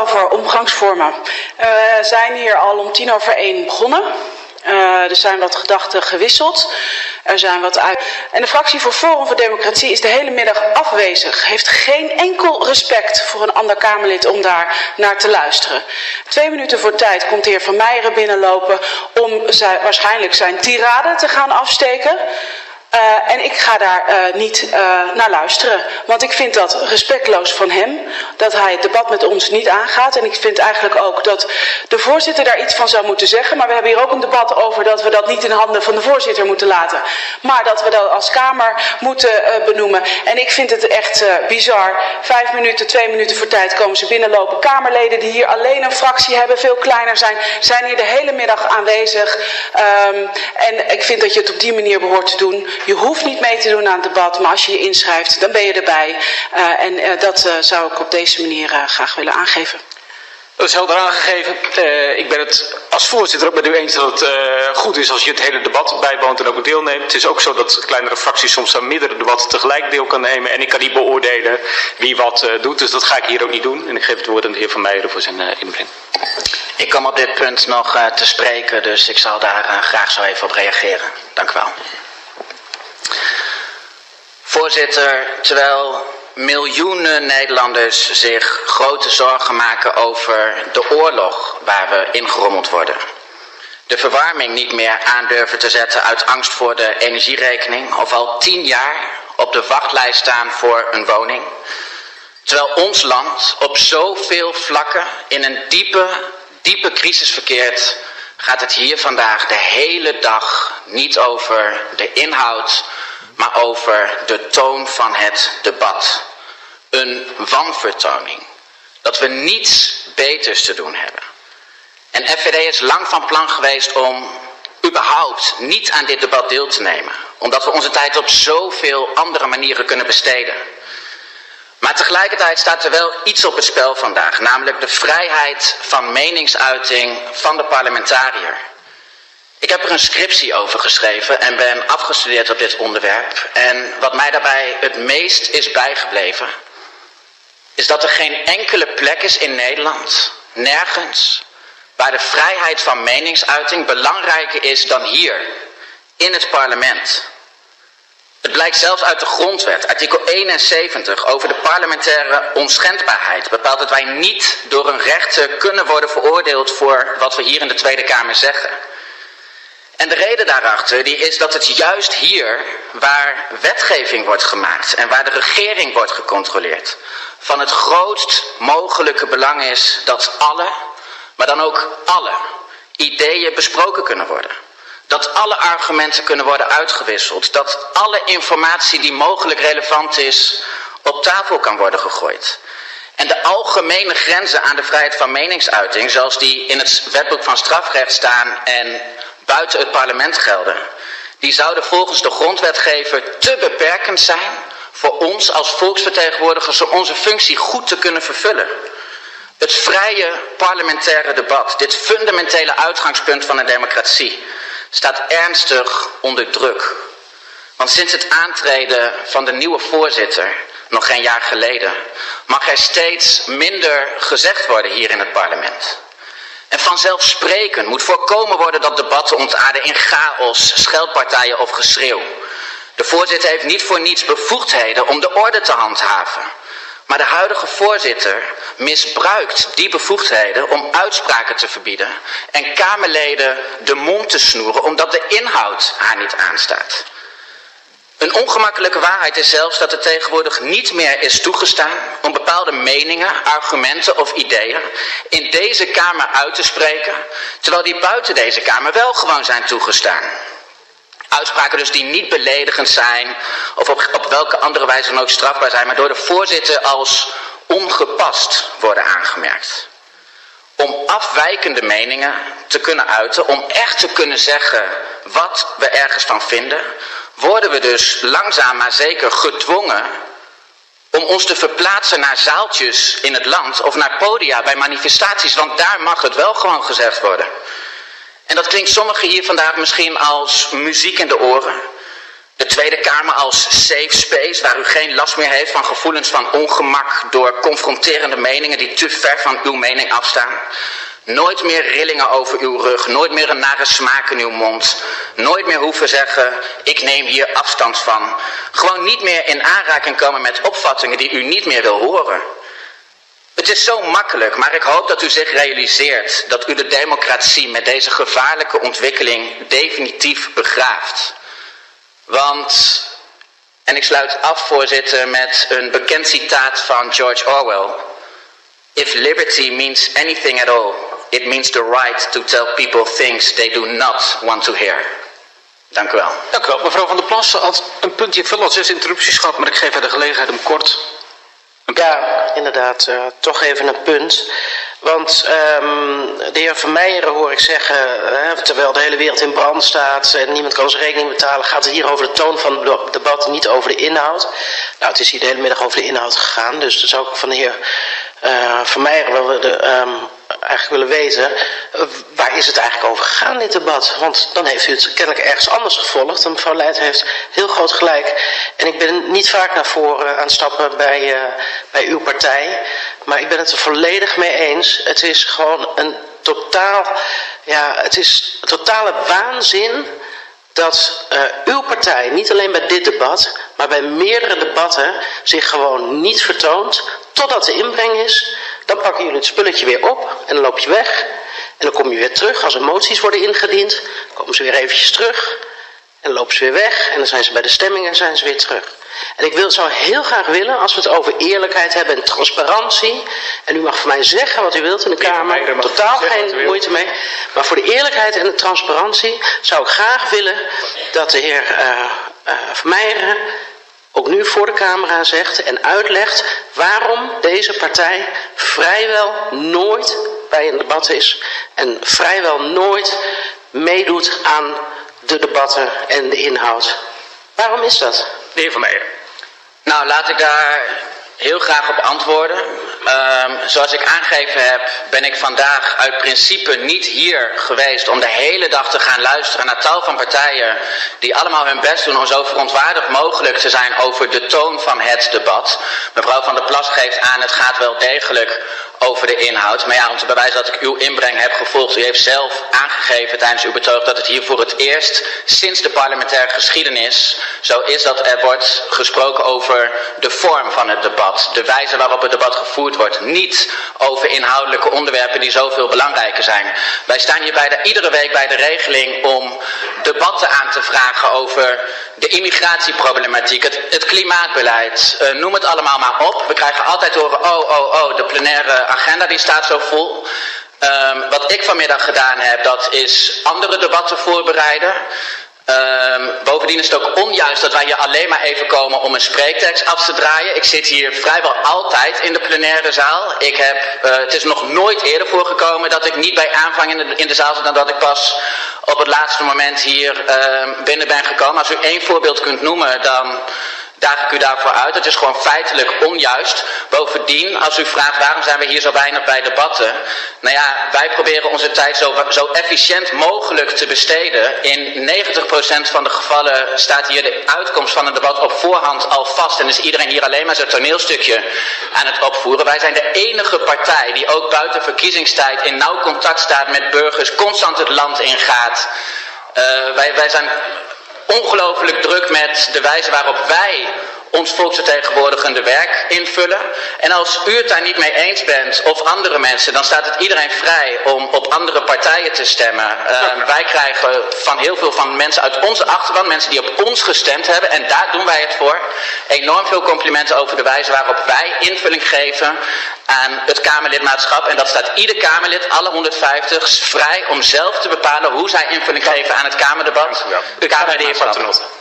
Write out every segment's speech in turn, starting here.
Over omgangsvormen. We zijn hier al om tien over één begonnen. Uh, er zijn wat gedachten gewisseld. Er zijn wat uit. En de fractie voor Forum voor Democratie is de hele middag afwezig. Heeft geen enkel respect voor een ander Kamerlid om daar naar te luisteren. Twee minuten voor tijd komt de heer Van Meijeren binnenlopen om zijn, waarschijnlijk zijn tirade te gaan afsteken. Uh, en ik ga daar uh, niet uh, naar luisteren. Want ik vind dat respectloos van hem. Dat hij het debat met ons niet aangaat. En ik vind eigenlijk ook dat de voorzitter daar iets van zou moeten zeggen. Maar we hebben hier ook een debat over dat we dat niet in handen van de voorzitter moeten laten. Maar dat we dat als Kamer moeten benoemen. En ik vind het echt bizar. Vijf minuten, twee minuten voor tijd komen ze binnenlopen. Kamerleden die hier alleen een fractie hebben, veel kleiner zijn, zijn hier de hele middag aanwezig. Um, en ik vind dat je het op die manier behoort te doen. Je hoeft niet mee te doen aan het debat, maar als je je inschrijft, dan ben je erbij. Uh, en uh, dat uh, zou ik op deze manier graag willen aangeven. Dat is helder aangegeven. Uh, ik ben het als voorzitter ook met u eens dat het uh, goed is als je het hele debat bijwoont en ook deelneemt. Het is ook zo dat kleinere fracties soms aan meerdere debatten tegelijk deel kan nemen. En ik kan niet beoordelen wie wat uh, doet, dus dat ga ik hier ook niet doen. En ik geef het woord aan de heer Van Meijeren voor zijn inbreng. Ik kom op dit punt nog te spreken, dus ik zal daar graag zo even op reageren. Dank u wel. Voorzitter, terwijl miljoenen Nederlanders zich grote zorgen maken over de oorlog waar we ingerommeld worden. De verwarming niet meer aandurven te zetten uit angst voor de energierekening. Of al tien jaar op de wachtlijst staan voor een woning. Terwijl ons land op zoveel vlakken in een diepe, diepe crisis verkeert. Gaat het hier vandaag de hele dag niet over de inhoud maar over de toon van het debat. Een wanvertoning. Dat we niets beters te doen hebben. En FVD is lang van plan geweest om überhaupt niet aan dit debat deel te nemen. Omdat we onze tijd op zoveel andere manieren kunnen besteden. Maar tegelijkertijd staat er wel iets op het spel vandaag. Namelijk de vrijheid van meningsuiting van de parlementariër. Ik heb er een scriptie over geschreven en ben afgestudeerd op dit onderwerp. En wat mij daarbij het meest is bijgebleven, is dat er geen enkele plek is in Nederland, nergens, waar de vrijheid van meningsuiting belangrijker is dan hier, in het parlement. Het blijkt zelfs uit de grondwet, artikel 71 over de parlementaire onschendbaarheid, bepaalt dat wij niet door een rechter kunnen worden veroordeeld voor wat we hier in de Tweede Kamer zeggen. En de reden daarachter die is dat het juist hier waar wetgeving wordt gemaakt en waar de regering wordt gecontroleerd, van het grootst mogelijke belang is dat alle, maar dan ook alle ideeën besproken kunnen worden. Dat alle argumenten kunnen worden uitgewisseld. Dat alle informatie die mogelijk relevant is op tafel kan worden gegooid. En de algemene grenzen aan de vrijheid van meningsuiting, zoals die in het wetboek van strafrecht staan en buiten het parlement gelden, die zouden volgens de grondwetgever te beperkend zijn voor ons als volksvertegenwoordigers om onze functie goed te kunnen vervullen. Het vrije parlementaire debat, dit fundamentele uitgangspunt van een democratie, staat ernstig onder druk. Want sinds het aantreden van de nieuwe voorzitter, nog geen jaar geleden, mag er steeds minder gezegd worden hier in het parlement. En vanzelfsprekend moet voorkomen worden dat debatten ontaarden in chaos, scheldpartijen of geschreeuw. De voorzitter heeft niet voor niets bevoegdheden om de orde te handhaven. Maar de huidige voorzitter misbruikt die bevoegdheden om uitspraken te verbieden en Kamerleden de mond te snoeren omdat de inhoud haar niet aanstaat. Een ongemakkelijke waarheid is zelfs dat het tegenwoordig niet meer is toegestaan om bepaalde meningen, argumenten of ideeën in deze Kamer uit te spreken, terwijl die buiten deze Kamer wel gewoon zijn toegestaan. Uitspraken dus die niet beledigend zijn of op, op welke andere wijze dan ook strafbaar zijn, maar door de voorzitter als ongepast worden aangemerkt. Om afwijkende meningen te kunnen uiten, om echt te kunnen zeggen wat we ergens van vinden, worden we dus langzaam maar zeker gedwongen om ons te verplaatsen naar zaaltjes in het land of naar podia bij manifestaties, want daar mag het wel gewoon gezegd worden. En dat klinkt sommigen hier vandaag misschien als muziek in de oren. De Tweede Kamer als safe space waar u geen last meer heeft van gevoelens van ongemak door confronterende meningen die te ver van uw mening afstaan. Nooit meer rillingen over uw rug, nooit meer een nare smaak in uw mond. Nooit meer hoeven zeggen, ik neem hier afstand van. Gewoon niet meer in aanraking komen met opvattingen die u niet meer wil horen. Het is zo makkelijk, maar ik hoop dat u zich realiseert dat u de democratie met deze gevaarlijke ontwikkeling definitief begraaft. Want, en ik sluit af voorzitter met een bekend citaat van George Orwell. If liberty means anything at all, it means the right to tell people things they do not want to hear. Dank u wel. Dank u wel. Mevrouw Van der Plas had een puntje, veel al zes interrupties gehad, maar ik geef haar de gelegenheid om kort ja, inderdaad. Uh, toch even een punt. Want um, de heer Vermeijeren hoor ik zeggen, uh, terwijl de hele wereld in brand staat en niemand kan zijn rekening betalen, gaat het hier over de toon van het debat, niet over de inhoud. Nou, het is hier de hele middag over de inhoud gegaan, dus dat zou ik van de heer uh, Vermeijeren wel willen, um, eigenlijk willen weten, uh, waar is het eigenlijk over gegaan, dit debat? Want dan heeft u het kennelijk ergens anders gevolgd. En mevrouw Leijt heeft heel groot gelijk. En ik ben niet vaak naar voren aan het stappen bij, uh, bij uw partij. Maar ik ben het er volledig mee eens. Het is gewoon een totaal, ja, het is totale waanzin dat uw partij, niet alleen bij dit debat, maar bij meerdere debatten, zich gewoon niet vertoont totdat de inbreng is. Dan pakken jullie het spulletje weer op en dan loop je weg. En dan kom je weer terug als er moties worden ingediend. komen ze weer eventjes terug. En lopen ze weer weg. En dan zijn ze bij de stemming en zijn ze weer terug. En ik wil, zou heel graag willen, als we het over eerlijkheid hebben en transparantie. En u mag voor mij zeggen wat u wilt in de Kamer. Totaal geen moeite mee. Maar voor de eerlijkheid en de transparantie zou ik graag willen dat de heer uh, uh, Vermeijeren ook nu voor de camera zegt en uitlegt waarom deze partij vrijwel nooit bij een debat is en vrijwel nooit meedoet aan de debatten en de inhoud. Waarom is dat? De heer Van Meijer. Nou, laat ik daar heel graag op antwoorden. Um, zoals ik aangegeven heb, ben ik vandaag uit principe niet hier geweest om de hele dag te gaan luisteren naar tal van partijen die allemaal hun best doen om zo verontwaardigd mogelijk te zijn over de toon van het debat. Mevrouw van der Plas geeft aan, het gaat wel degelijk over de inhoud. Maar ja, om te bewijzen dat ik uw inbreng heb gevolgd. U heeft zelf aangegeven tijdens uw betoog dat het hier voor het eerst sinds de parlementaire geschiedenis zo is dat er wordt gesproken over de vorm van het debat. De wijze waarop het debat gevoerd wordt. Niet over inhoudelijke onderwerpen die zoveel belangrijker zijn. Wij staan hier bij de, iedere week bij de regeling om debatten aan te vragen over de immigratieproblematiek, het, klimaatbeleid. Uh, noem het allemaal maar op. We krijgen altijd horen, oh, oh, oh, de plenaire agenda die staat zo vol. Um, wat ik vanmiddag gedaan heb, dat is andere debatten voorbereiden. Um, bovendien is het ook onjuist dat wij hier alleen maar even komen om een spreektekst af te draaien. Ik zit hier vrijwel altijd in de plenaire zaal. Ik heb, uh, het is nog nooit eerder voorgekomen dat ik niet bij aanvang in de, in de zaal zit dan dat ik pas op het laatste moment hier uh, binnen ben gekomen. Als u één voorbeeld kunt noemen, dan daag ik u daarvoor uit. Het is gewoon feitelijk onjuist. Bovendien, als u vraagt waarom zijn we hier zo weinig bij debatten. Nou ja, wij proberen onze tijd zo, zo efficiënt mogelijk te besteden. In 90% van de gevallen staat hier de uitkomst van een debat op voorhand al vast. En is iedereen hier alleen maar zijn toneelstukje aan het opvoeren. Wij zijn de enige partij die ook buiten verkiezingstijd in nauw contact staat met burgers. Constant het land ingaat. Uh, wij, wij zijn ongelooflijk druk met de wijze waarop wij ons volksvertegenwoordigende werk invullen. En als u het daar niet mee eens bent, of andere mensen, dan staat het iedereen vrij om op andere partijen te stemmen. Uh, wij krijgen van heel veel van mensen uit onze achterban, mensen die op ons gestemd hebben, en daar doen wij het voor, enorm veel complimenten over de wijze waarop wij invulling geven aan Kamerlidmaatschap. En dat staat ieder Kamerlid, alle 150, vrij om zelf te bepalen hoe zij invulling geven aan het Kamerdebat. De Kamer de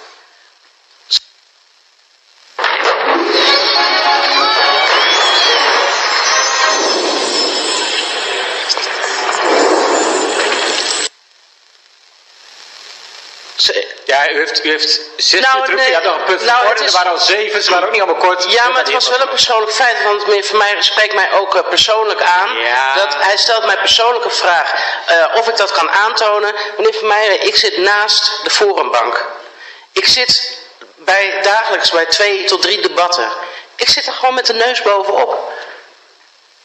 Ja, u heeft, u heeft zes nou, terug. Nee, u had nog een punt nou, is... Er waren al zeven, ze waren ook niet allemaal kort. Ja, maar het was wel een persoonlijk feit. Want meneer Van mij spreekt mij ook uh, persoonlijk aan. Ja. Dat, hij stelt mij persoonlijke vraag uh, of ik dat kan aantonen. Meneer Van Meijeren, ik zit naast de forumbank. Ik zit bij, dagelijks bij twee tot drie debatten. Ik zit er gewoon met de neus bovenop.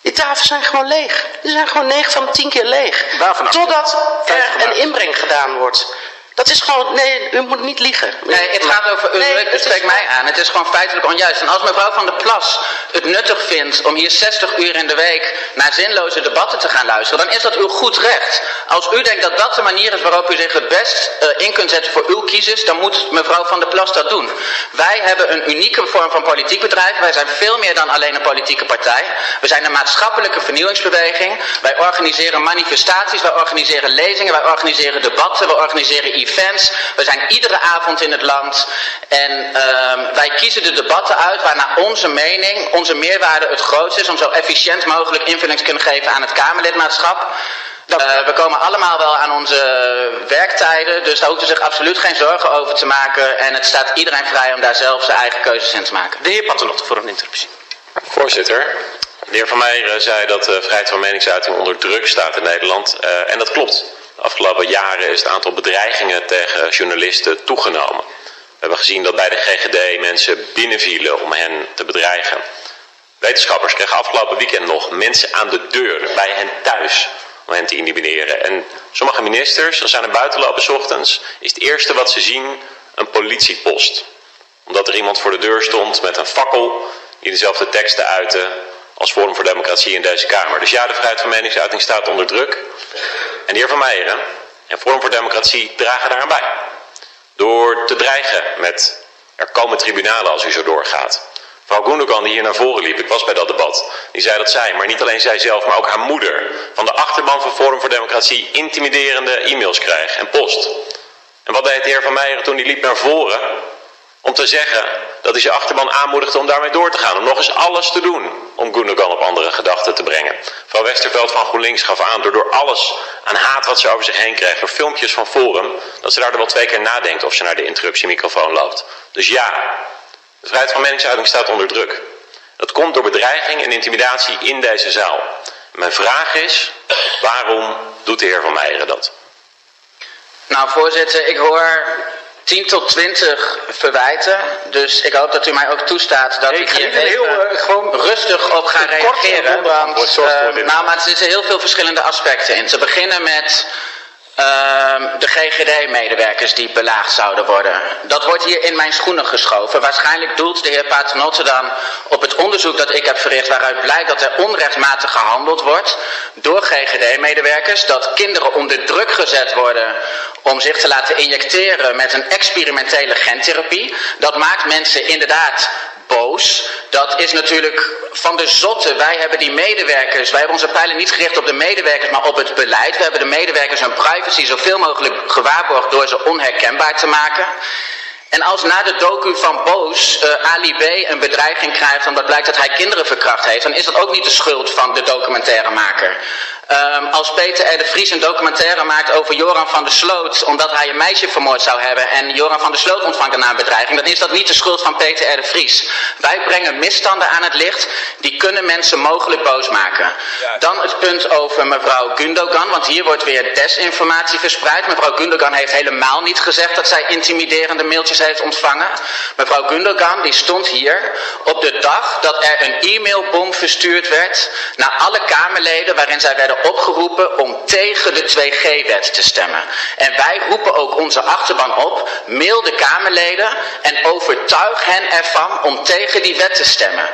Die tafels zijn gewoon leeg. Die zijn gewoon 9 van de 10 keer leeg. Totdat er een inbreng gedaan wordt. Dat is gewoon, nee, u moet niet liegen. Nee, het gaat over, u Nee, het spreekt mij aan. Het is gewoon feitelijk onjuist. En als mevrouw Van der Plas het nuttig vindt om hier 60 uur in de week naar zinloze debatten te gaan luisteren, dan is dat uw goed recht. Als u denkt dat dat de manier is waarop u zich het best eh, in kunt zetten voor uw kiezers, dan moet mevrouw Van der Plas dat doen. Wij hebben een unieke vorm van politiek bedrijf. Wij zijn veel meer dan alleen een politieke partij. We zijn een maatschappelijke vernieuwingsbeweging. Wij organiseren manifestaties, wij organiseren lezingen, wij organiseren debatten, wij organiseren events. We zijn iedere avond in het land en ehm, wij kiezen de debatten uit waar naar onze mening, onze meerwaarde het grootst is om zo efficiënt mogelijk invulling te kunnen geven aan het Kamerlidmaatschap. Eh, we komen allemaal wel aan onze werktijden, dus daar hoeft u zich absoluut geen zorgen over te maken. En het staat iedereen vrij om daar zelf zijn eigen keuzes in te maken. De heer Paternotte voor een interruptie. Voorzitter, de heer Van Meijeren zei dat de vrijheid van meningsuiting onder druk staat in Nederland. Eh, en dat klopt. Afgelopen jaren is het aantal bedreigingen tegen journalisten toegenomen. We hebben gezien dat bij de GGD mensen binnenvielen om hen te bedreigen. Wetenschappers kregen afgelopen weekend nog mensen aan de deur bij hen thuis om hen te intimideren. En sommige ministers, als ze naar buiten lopen ochtends, is het eerste wat ze zien een politiepost. Omdat er iemand voor de deur stond met een fakkel die dezelfde teksten uitte als Forum voor Democratie in deze Kamer. Dus ja, de vrijheid van meningsuiting staat onder druk. En de heer Van Meijeren en Forum voor Democratie dragen daaraan bij. Door te dreigen met er komen tribunalen als u zo doorgaat. Mevrouw Gundogan die hier naar voren liep, ik was bij dat debat, die zei dat zij, maar niet alleen zij zelf, maar ook haar moeder, van de achterban van Forum voor Democratie intimiderende e-mails krijgt en post. En wat deed de heer Van Meijeren toen hij liep naar voren? Om te zeggen dat hij zijn achterban aanmoedigde om daarmee door te gaan. Om nog eens alles te doen om Gundogan op andere gedachten te brengen. Mevrouw Westerveld van GroenLinks gaf aan door, door alles aan haat wat ze over zich heen krijgt. Door filmpjes van Forum. Dat ze daar wel twee keer nadenkt of ze naar de interruptiemicrofoon loopt. Dus ja, de vrijheid van meningsuiting staat onder druk. Dat komt door bedreiging en intimidatie in deze zaal. Mijn vraag is, waarom doet de heer Van Meijeren dat? Nou, voorzitter, ik hoor 10 tot 20 verwijten. Dus ik hoop dat u mij ook toestaat dat Nee, ik hier een heel, even eh, gewoon rustig op ga reageren. Want, eh, nou, maar er zitten heel veel verschillende aspecten in. Te beginnen met ehm, de GGD-medewerkers die belaagd zouden worden. Dat wordt hier in mijn schoenen geschoven. Waarschijnlijk doelt de heer Paternotte dan op het onderzoek dat ik heb verricht... waaruit blijkt dat er onrechtmatig gehandeld wordt door GGD-medewerkers. Dat kinderen onder druk gezet worden om zich te laten injecteren met een experimentele gentherapie. Dat maakt mensen inderdaad Dat is natuurlijk van de zotte. Wij hebben die medewerkers, wij hebben onze pijlen niet gericht op de medewerkers, maar op het beleid. We hebben de medewerkers hun privacy zoveel mogelijk gewaarborgd door ze onherkenbaar te maken. En als na de docu van Boos eh, Ali B. een bedreiging krijgt omdat blijkt dat hij kinderen verkracht heeft, dan is dat ook niet de schuld van de documentairemaker. Ehm, als Peter R. de Vries een documentaire maakt over Joran van der Sloot, omdat hij een meisje vermoord zou hebben en Joran van der Sloot ontvangt daarna een bedreiging, dan is dat niet de schuld van Peter R. de Vries. Wij brengen misstanden aan het licht, die kunnen mensen mogelijk boos maken. Dan het punt over mevrouw Gundogan, want hier wordt weer desinformatie verspreid. Mevrouw Gundogan heeft helemaal niet gezegd dat zij intimiderende mailtjes heeft ontvangen. Mevrouw Gundogan die stond hier op de dag dat er een e-mailbom verstuurd werd naar alle Kamerleden waarin zij werden opgeroepen om tegen de 2G-wet te stemmen. En wij roepen ook onze achterban op, mail de Kamerleden en overtuig hen ervan om tegen die wet te stemmen.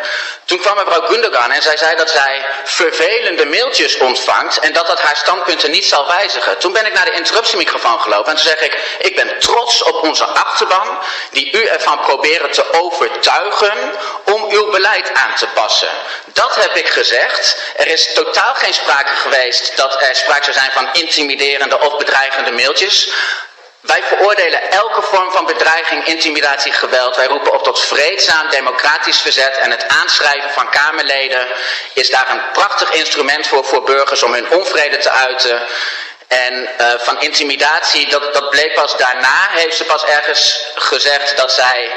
Toen kwam mevrouw Gundogan en zij zei dat zij vervelende mailtjes ontvangt en dat dat haar standpunten niet zal wijzigen. Toen ben ik naar de interruptiemicrofoon gelopen en toen zeg ik, ik ben trots op onze achterban die u ervan proberen te overtuigen om uw beleid aan te passen. Dat heb ik gezegd. Er is totaal geen sprake geweest dat er sprake zou zijn van intimiderende of bedreigende mailtjes. Wij veroordelen elke vorm van bedreiging, intimidatie, geweld. Wij roepen op tot vreedzaam democratisch verzet. En het aanschrijven van Kamerleden is daar een prachtig instrument voor, voor burgers om hun onvrede te uiten. En uh, van intimidatie, dat, dat bleek pas daarna, heeft ze pas ergens gezegd dat zij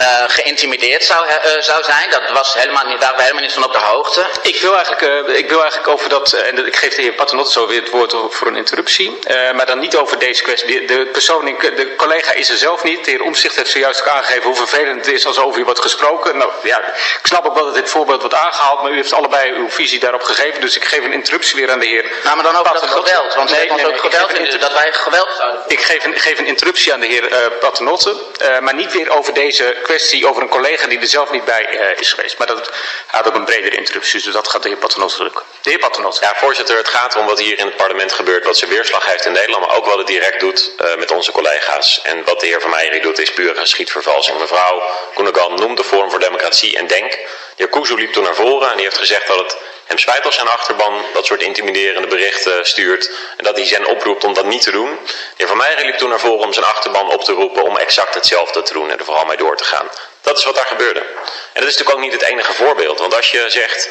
uh, geïntimideerd zou, uh, zou zijn. Dat was helemaal niet, daar waren we helemaal niet van op de hoogte. Ik wil eigenlijk, uh, ik wil eigenlijk over dat, en ik geef de heer Paternotte zo weer het woord voor een interruptie, maar dan niet over deze kwestie. De, persoon, de collega is er zelf niet. De heer Omzicht heeft zojuist ook aangegeven hoe vervelend het is als over u wordt gesproken. Nou ja, ik snap ook wel dat dit voorbeeld wordt aangehaald, maar u heeft allebei uw visie daarop gegeven. Dus ik geef een interruptie weer aan de heer. Nou, maar dan over dat geweld, want nee, nee, ook geweld in, dat wij geweld zouden. Ik geef een, geef een interruptie aan de heer Paternotte, maar niet weer over deze kwestie over een collega die er zelf niet bij uh, is geweest. Maar dat gaat op een bredere interruptie, dus dat gaat de heer Paternotte lukken. De heer Paternotte. Ja, voorzitter, het gaat om wat hier in het parlement gebeurt, wat zijn weerslag heeft in Nederland, maar ook wat het direct doet uh, met onze collega's. En wat de heer Van Meijeren doet is puur een schietvervalsing. Mevrouw Koenegan noemde Forum voor Democratie en Denk. De heer liep toen naar voren en die heeft gezegd dat het hem spijt als zijn achterban dat soort intimiderende berichten stuurt en dat hij zijn oproept om dat niet te doen. Heer Van Meijeren liep toen naar voren om zijn achterban op te roepen om exact hetzelfde te doen en er vooral mee door te gaan. Dat is wat daar gebeurde. En dat is natuurlijk ook niet het enige voorbeeld. Want als je zegt,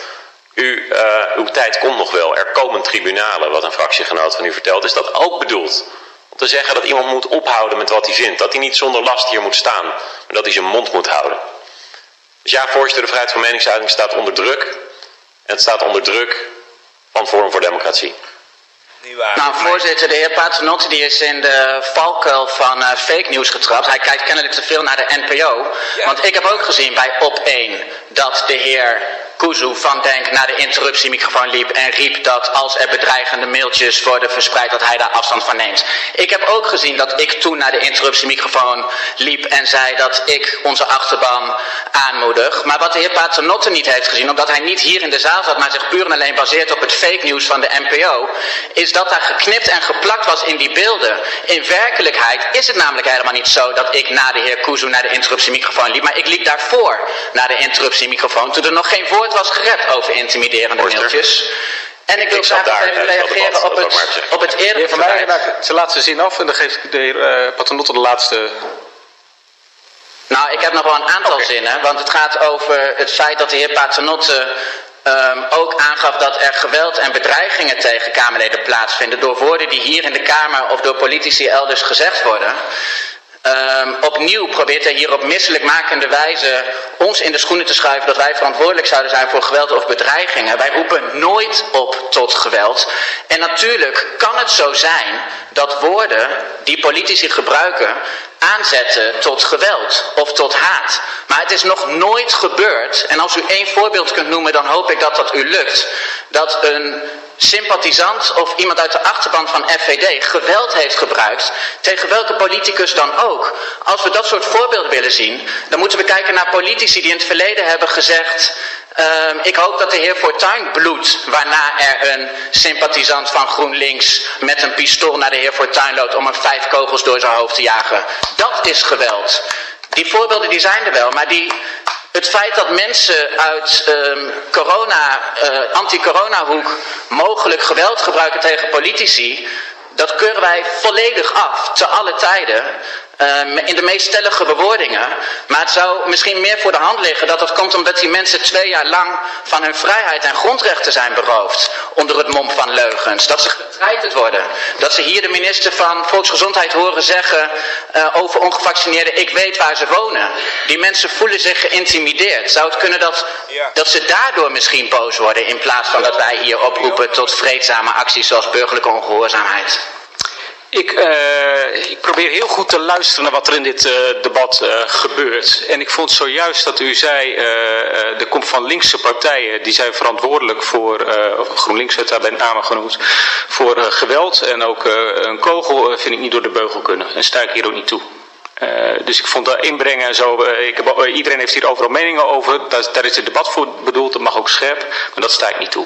u, uh, uw tijd komt nog wel, er komen tribunalen, wat een fractiegenoot van u vertelt, is dat ook bedoeld. Om te zeggen dat iemand moet ophouden met wat hij vindt. Dat hij niet zonder last hier moet staan, maar dat hij zijn mond moet houden. Dus ja, voorzitter, de vrijheid van meningsuiting staat onder druk. En het staat onder druk van Forum voor Democratie. Nou, voorzitter, de heer Paternotte die is in de valkuil van uh, fake news getrapt. Hij kijkt kennelijk te veel naar de NPO. Want ik heb ook gezien bij Op 1 dat de heer Kuzu van Denk naar de interruptiemicrofoon liep en riep dat als er bedreigende mailtjes worden verspreid, dat hij daar afstand van neemt. Ik heb ook gezien dat ik toen naar de interruptiemicrofoon liep en zei dat ik onze achterban aanmoedig. Maar wat de heer Paternotte niet heeft gezien, omdat hij niet hier in de zaal zat, maar zich puur en alleen baseert op het fake news van de NPO, is dat daar geknipt en geplakt was in die beelden. In werkelijkheid is het namelijk helemaal niet zo dat ik na de heer Kuzu naar de interruptiemicrofoon liep, maar ik liep daarvoor naar de interruptiemicrofoon toen er nog geen woord was gerept over intimiderende mailtjes. En ik wil ik graag even reageren op het, op het eerdere Van mij maakt zijn laatste zin af en dan geeft de heer uh, Paternotte de laatste... Nou, ik heb nog wel een aantal okay. zinnen, want het gaat over het feit dat de heer Paternotte um, ook aangaf dat er geweld en bedreigingen tegen Kamerleden plaatsvinden door woorden die hier in de Kamer of door politici elders gezegd worden. Um, opnieuw probeert hij hier op misselijkmakende wijze ons in de schoenen te schuiven dat wij verantwoordelijk zouden zijn voor geweld of bedreigingen. Wij roepen nooit op tot geweld. En natuurlijk kan het zo zijn dat woorden die politici gebruiken aanzetten tot geweld of tot haat. Maar het is nog nooit gebeurd, en als u één voorbeeld kunt noemen, dan hoop ik dat dat u lukt, dat een sympathisant of iemand uit de achterban van FVD geweld heeft gebruikt, tegen welke politicus dan ook. Als we dat soort voorbeelden willen zien, dan moeten we kijken naar politici die in het verleden hebben gezegd, uh, ik hoop dat de heer Fortuyn bloedt, waarna er een sympathisant van GroenLinks met een pistool naar de heer Fortuyn loopt om hem vijf kogels door zijn hoofd te jagen. Dat is geweld. Die voorbeelden die zijn er wel, maar die het feit dat mensen uit um, corona, uh, anti-corona hoek mogelijk geweld gebruiken tegen politici, dat keuren wij volledig af, te alle tijden. Uh, in de meest stellige bewoordingen. Maar het zou misschien meer voor de hand liggen dat dat komt omdat die mensen twee jaar lang van hun vrijheid en grondrechten zijn beroofd. Onder het mom van leugens. Dat ze getreiterd worden. Dat ze hier de minister van Volksgezondheid horen zeggen uh, over ongevaccineerden, ik weet waar ze wonen. Die mensen voelen zich geïntimideerd. Zou het kunnen dat, dat ze daardoor misschien boos worden in plaats van dat wij hier oproepen tot vreedzame acties zoals burgerlijke ongehoorzaamheid? Ik, uh, ik, probeer heel goed te luisteren naar wat er in dit uh, debat uh, gebeurt. En ik vond zojuist dat u zei, er komt van linkse partijen, die zijn verantwoordelijk voor, GroenLinks werd daar bij name genoemd, voor geweld. En ook een kogel vind ik niet door de beugel kunnen. En sta ik hier ook niet toe. dus ik vond dat inbrengen en zo. Ik iedereen heeft hier overal meningen over. Daar, daar is het debat voor bedoeld. Dat mag ook scherp. Maar dat sta ik niet toe.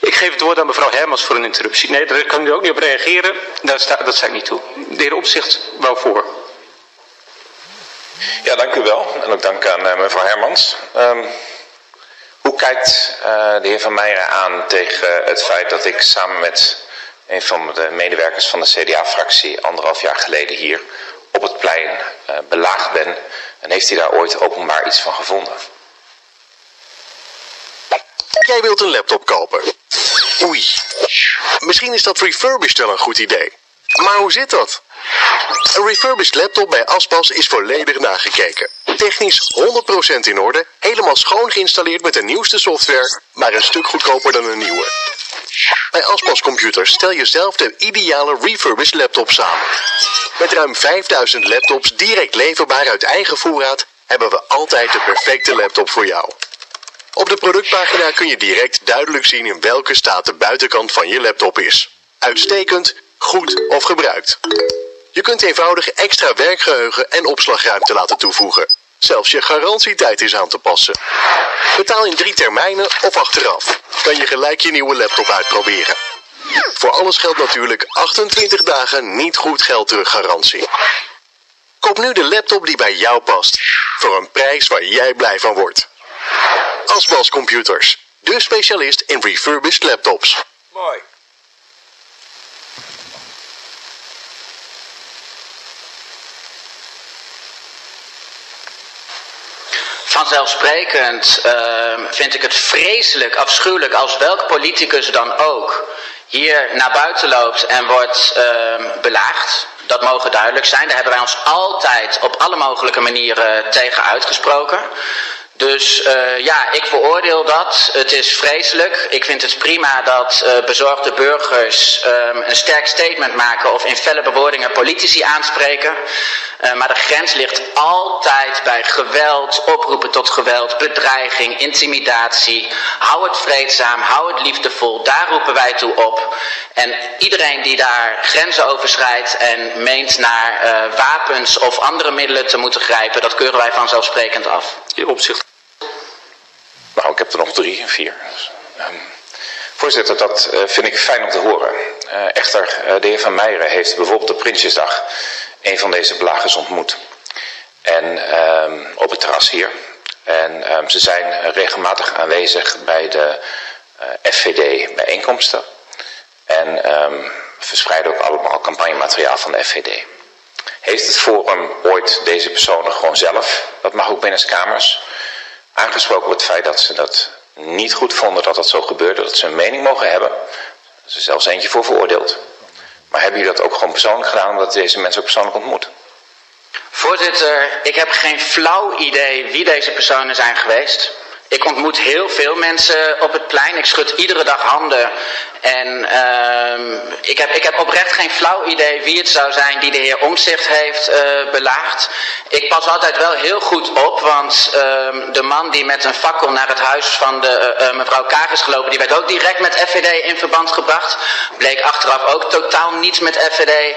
Ik geef het woord aan mevrouw Hermans voor een interruptie. Nee, daar kan u ook niet op reageren. Daar sta, dat sta niet toe. De heer Opzicht wel voor. Ja, dank u wel. En ook dank aan uh, mevrouw Hermans. Um, hoe kijkt uh, de heer Van Meijeren aan tegen het feit dat ik samen met een van de medewerkers van de CDA-fractie anderhalf jaar geleden hier op het plein uh, belaagd ben? En heeft hij daar ooit openbaar iets van gevonden? Jij wilt een laptop kopen. Oei. Misschien is dat refurbished wel een goed idee. Maar hoe zit dat? Een refurbished laptop bij Aspas is volledig nagekeken. Technisch 100% in orde, helemaal schoon geïnstalleerd met de nieuwste software, maar een stuk goedkoper dan een nieuwe. Bij Aspas Computers stel je zelf de ideale refurbished laptop samen. Met ruim 5000 laptops direct leverbaar uit eigen voorraad hebben we altijd de perfecte laptop voor jou. Op de productpagina kun je direct duidelijk zien in welke staat de buitenkant van je laptop is. Uitstekend, goed of gebruikt. Je kunt eenvoudig extra werkgeheugen en opslagruimte laten toevoegen. Zelfs je garantietijd is aan te passen. Betaal in drie termijnen of achteraf. Kan je gelijk je nieuwe laptop uitproberen. Voor alles geldt natuurlijk 28 dagen niet goed geld terug garantie. Koop nu de laptop die bij jou past. Voor een prijs waar jij blij van wordt. Asbas Computers. De specialist in refurbished laptops. Mooi. Vanzelfsprekend uh, vind ik het vreselijk, afschuwelijk als welk politicus dan ook hier naar buiten loopt en wordt uh, belaagd. Dat mogen duidelijk zijn. Daar hebben wij ons altijd op alle mogelijke manieren tegen uitgesproken. Dus uh, ja, ik veroordeel dat. Het is vreselijk. Ik vind het prima dat uh, bezorgde burgers um, een sterk statement maken of in felle bewoordingen politici aanspreken. Uh, maar de grens ligt altijd bij geweld, oproepen tot geweld, bedreiging, intimidatie. Hou het vreedzaam, hou het liefdevol. Daar roepen wij toe op. En iedereen die daar grenzen overschrijdt en meent naar wapens of andere middelen te moeten grijpen, dat keuren wij vanzelfsprekend af. Opzicht nou, ik heb er nog drie, vier. Um, voorzitter, dat uh, vind ik fijn om te horen. Uh, echter, uh, de heer Van Meijeren heeft bijvoorbeeld op Prinsjesdag een van deze belagers ontmoet. En um, op het terras hier. En um, ze zijn regelmatig aanwezig bij de FVD bijeenkomsten. En verspreiden ook allemaal campagnemateriaal van de FVD. Heeft het Forum ooit deze personen gewoon zelf, dat mag ook binnenskamers, aangesproken op het feit dat ze dat niet goed vonden dat dat zo gebeurde, dat ze een mening mogen hebben. Er zelfs eentje voor veroordeeld. Maar hebben jullie dat ook gewoon persoonlijk gedaan, omdat deze mensen ook persoonlijk ontmoet? Voorzitter, ik heb geen flauw idee wie deze personen zijn geweest. Ik ontmoet heel veel mensen op het plein. Ik schud iedere dag handen. En uh, ik, heb, ik heb oprecht geen flauw idee wie het zou zijn die de heer Omzicht heeft uh, belaagd. Ik pas altijd wel heel goed op, want uh, de man die met een fakkel naar het huis van de uh, mevrouw Kaag is gelopen, die werd ook direct met FVD in verband gebracht. Bleek achteraf ook totaal niets met FVD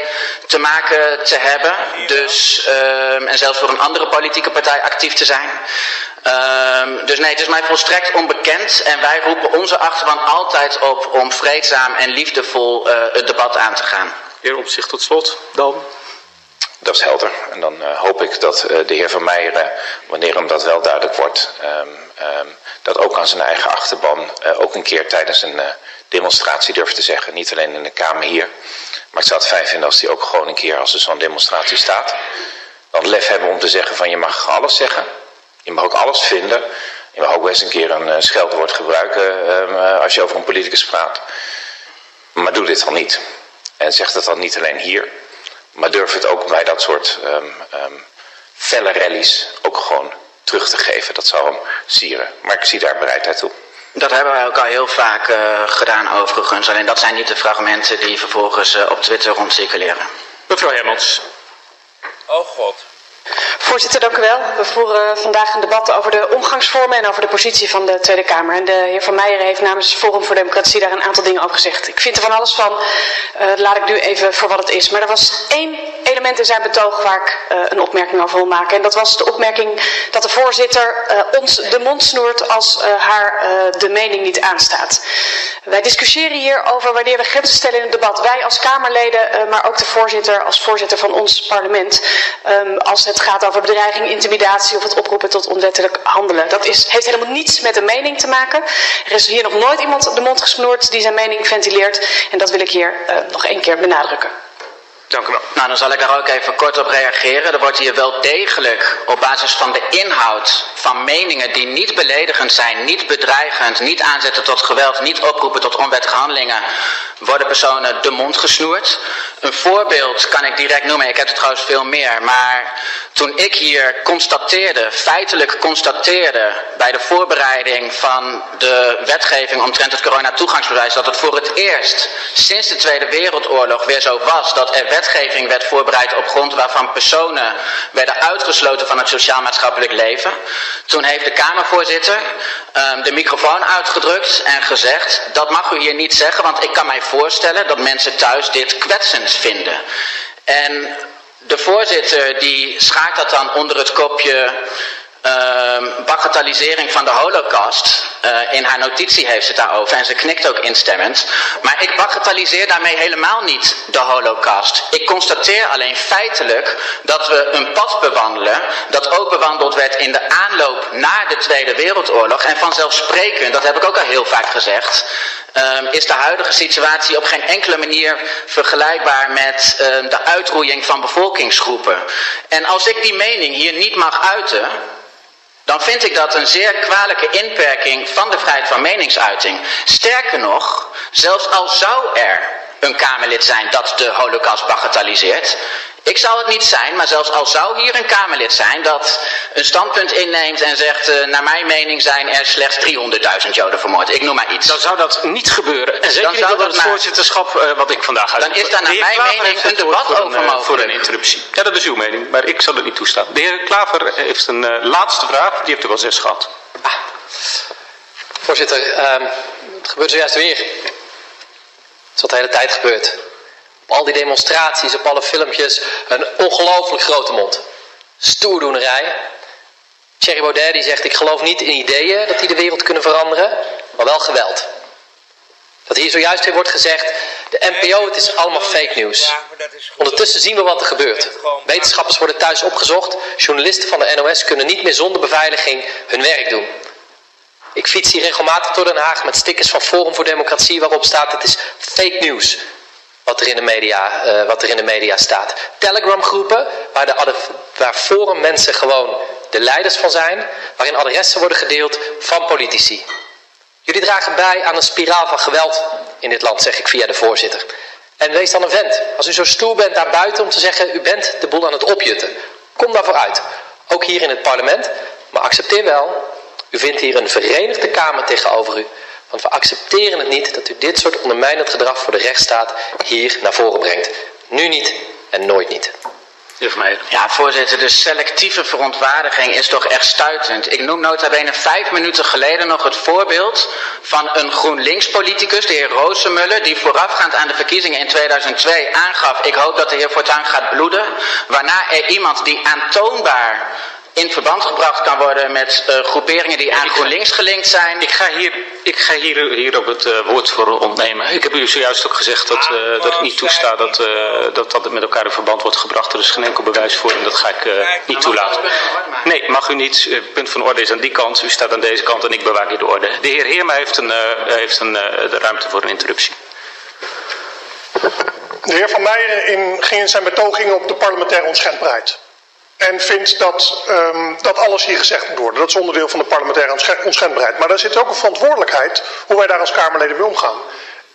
te maken te hebben. Dus, ehm, en zelfs voor een andere politieke partij actief te zijn. Um, dus nee, het is mij volstrekt onbekend en wij roepen onze achterban altijd op om vreedzaam en liefdevol uh, het debat aan te gaan. Heer Opzicht tot slot, dan. Dat is helder. En dan uh, hoop ik dat uh, de heer Van Meijeren, wanneer hem dat wel duidelijk wordt, um, um, dat ook aan zijn eigen achterban ook een keer tijdens een demonstratie durft te zeggen. Niet alleen in de Kamer hier, maar ik zou het fijn vinden als hij ook gewoon een keer als er zo'n demonstratie staat, dan lef hebben om te zeggen van je mag alles zeggen. Je mag ook alles vinden. Je mag ook best een keer een uh, scheldwoord gebruiken uh, als je over een politicus praat. Maar doe dit dan niet. En zeg dat dan niet alleen hier. Maar durf het ook bij dat soort um, um, felle rallies ook gewoon terug te geven. Dat zou hem sieren. Maar ik zie daar bereidheid toe. Dat hebben wij ook al heel vaak uh, gedaan overigens. Alleen dat zijn niet de fragmenten die vervolgens op Twitter rondcirculeren. Mevrouw Hermans. Oh god. Voorzitter, dank u wel. We voeren vandaag een debat over de omgangsvormen en over de positie van de Tweede Kamer. En de heer Van Meijeren heeft namens Forum voor Democratie daar een aantal dingen over gezegd. Ik vind er van alles van, uh, laat ik nu even voor wat het is. Maar er was één element in zijn betoog waar ik uh, een opmerking over wil maken. En dat was de opmerking dat de voorzitter uh, ons de mond snoert als haar de mening niet aanstaat. Wij discussiëren hier over wanneer we grenzen stellen in het debat. Wij als Kamerleden, maar ook de voorzitter als voorzitter van ons parlement. Um, als het gaat over bedreiging, intimidatie of het oproepen tot onwettelijk handelen. Dat is, heeft helemaal niets met een mening te maken. Er is hier nog nooit iemand de mond gesnoerd die zijn mening ventileert. En dat wil ik hier uh, nog één keer benadrukken. Dank u wel. Nou, dan zal ik daar ook even kort op reageren. Er wordt hier wel degelijk op basis van de inhoud van meningen die niet beledigend zijn, niet bedreigend, niet aanzetten tot geweld, niet oproepen tot onwettige handelingen, worden personen de mond gesnoerd. Een voorbeeld kan ik direct noemen, ik heb er trouwens veel meer, maar toen ik hier constateerde, feitelijk constateerde bij de voorbereiding van de wetgeving omtrent het corona-toegangsbewijs, dat het voor het eerst sinds de Tweede Wereldoorlog weer zo was dat er wetgeving werd voorbereid op grond waarvan personen werden uitgesloten van het sociaal-maatschappelijk leven. Toen heeft de Kamervoorzitter um, de microfoon uitgedrukt en gezegd, dat mag u hier niet zeggen, want ik kan mij voorstellen dat mensen thuis dit kwetsend vinden. En de voorzitter die schaakt dat dan onder het kopje uh, bagatellisering van de holocaust. Uh, in haar notitie heeft ze het daarover en ze knikt ook instemmend. Maar ik bagatelliseer daarmee helemaal niet de holocaust. Ik constateer alleen feitelijk dat we een pad bewandelen dat ook bewandeld werd in de aanloop naar de Tweede Wereldoorlog. En vanzelfsprekend, dat heb ik ook al heel vaak gezegd, um, is de huidige situatie op geen enkele manier vergelijkbaar met um, de uitroeiing van bevolkingsgroepen. En als ik die mening hier niet mag uiten, dan vind ik dat een zeer kwalijke inperking van de vrijheid van meningsuiting. Sterker nog, zelfs al zou er een Kamerlid zijn dat de holocaust bagatelliseert, ik zal het niet zijn, maar zelfs al zou hier een Kamerlid zijn dat een standpunt inneemt en zegt, uh, naar mijn mening zijn er slechts 300.000 Joden vermoord. Ik noem maar iets. Dan zou dat niet gebeuren. En zeker Dan zou dat het maar- voorzitterschap uh, wat ik vandaag uit. Dan is daar naar mijn Klaver mening een debat voor over een, uh, mogelijk. Voor een interruptie. Ja, dat is uw mening, maar ik zal het niet toestaan. De heer Klaver heeft een uh, laatste vraag, die heeft u wel zes gehad. Voorzitter, ehm, het gebeurt zojuist weer. Het is wat de hele tijd gebeurt. Op al die demonstraties, op alle filmpjes, een ongelooflijk grote mond. Stoerdoenerij. Thierry Baudet die zegt, ik geloof niet in ideeën dat die de wereld kunnen veranderen, maar wel geweld. Dat hier zojuist weer wordt gezegd, de NPO, het is allemaal fake news. Ondertussen zien we wat er gebeurt. Wetenschappers worden thuis opgezocht, journalisten van de NOS kunnen niet meer zonder beveiliging hun werk doen. Ik fiets hier regelmatig door Den Haag met stickers van Forum voor Democratie waarop staat het is fake news wat er in de media, uh, wat er in de media staat. Telegram groepen waar, de, waar Forum mensen gewoon de leiders van zijn, waarin adressen worden gedeeld van politici. Jullie dragen bij aan een spiraal van geweld in dit land, zeg ik via de voorzitter. En wees dan een vent. Als u zo stoer bent daar buiten om te zeggen, u bent de boel aan het opjutten. Kom daarvoor uit. Ook hier in het parlement. Maar accepteer wel, u vindt hier een verenigde Kamer tegenover u. Want we accepteren het niet dat u dit soort ondermijnend gedrag voor de rechtsstaat hier naar voren brengt. Nu niet en nooit niet. Ja, voorzitter, de selectieve verontwaardiging is toch echt stuitend. Ik noem nota bene vijf minuten geleden nog het voorbeeld van een GroenLinks-politicus, de heer Roosemuller, die voorafgaand aan de verkiezingen in 2002 aangaf, ik hoop dat de heer Fortuyn gaat bloeden, waarna er iemand die aantoonbaar in verband gebracht kan worden met uh, groeperingen die aan GroenLinks gelinkt zijn. Ik ga hier, ik ga hier, hier op het uh, woord voor ontnemen. Ik heb u zojuist ook gezegd dat, uh, dat ik niet toesta dat, dat dat met elkaar in verband wordt gebracht. Er is geen enkel bewijs voor en dat ga ik niet toelaten. Nee, mag u niet. Het punt van orde is aan die kant. U staat aan deze kant en ik bewaak hier de orde. De heer Heerma heeft, een, heeft een, de ruimte voor een interruptie. De heer Van Meijeren in, ging in zijn betoging op de parlementaire onschendbaarheid. En vindt dat, um, dat alles hier gezegd moet worden. Dat is onderdeel van de parlementaire onschendbaarheid. Maar daar zit ook een verantwoordelijkheid hoe wij daar als Kamerleden mee omgaan.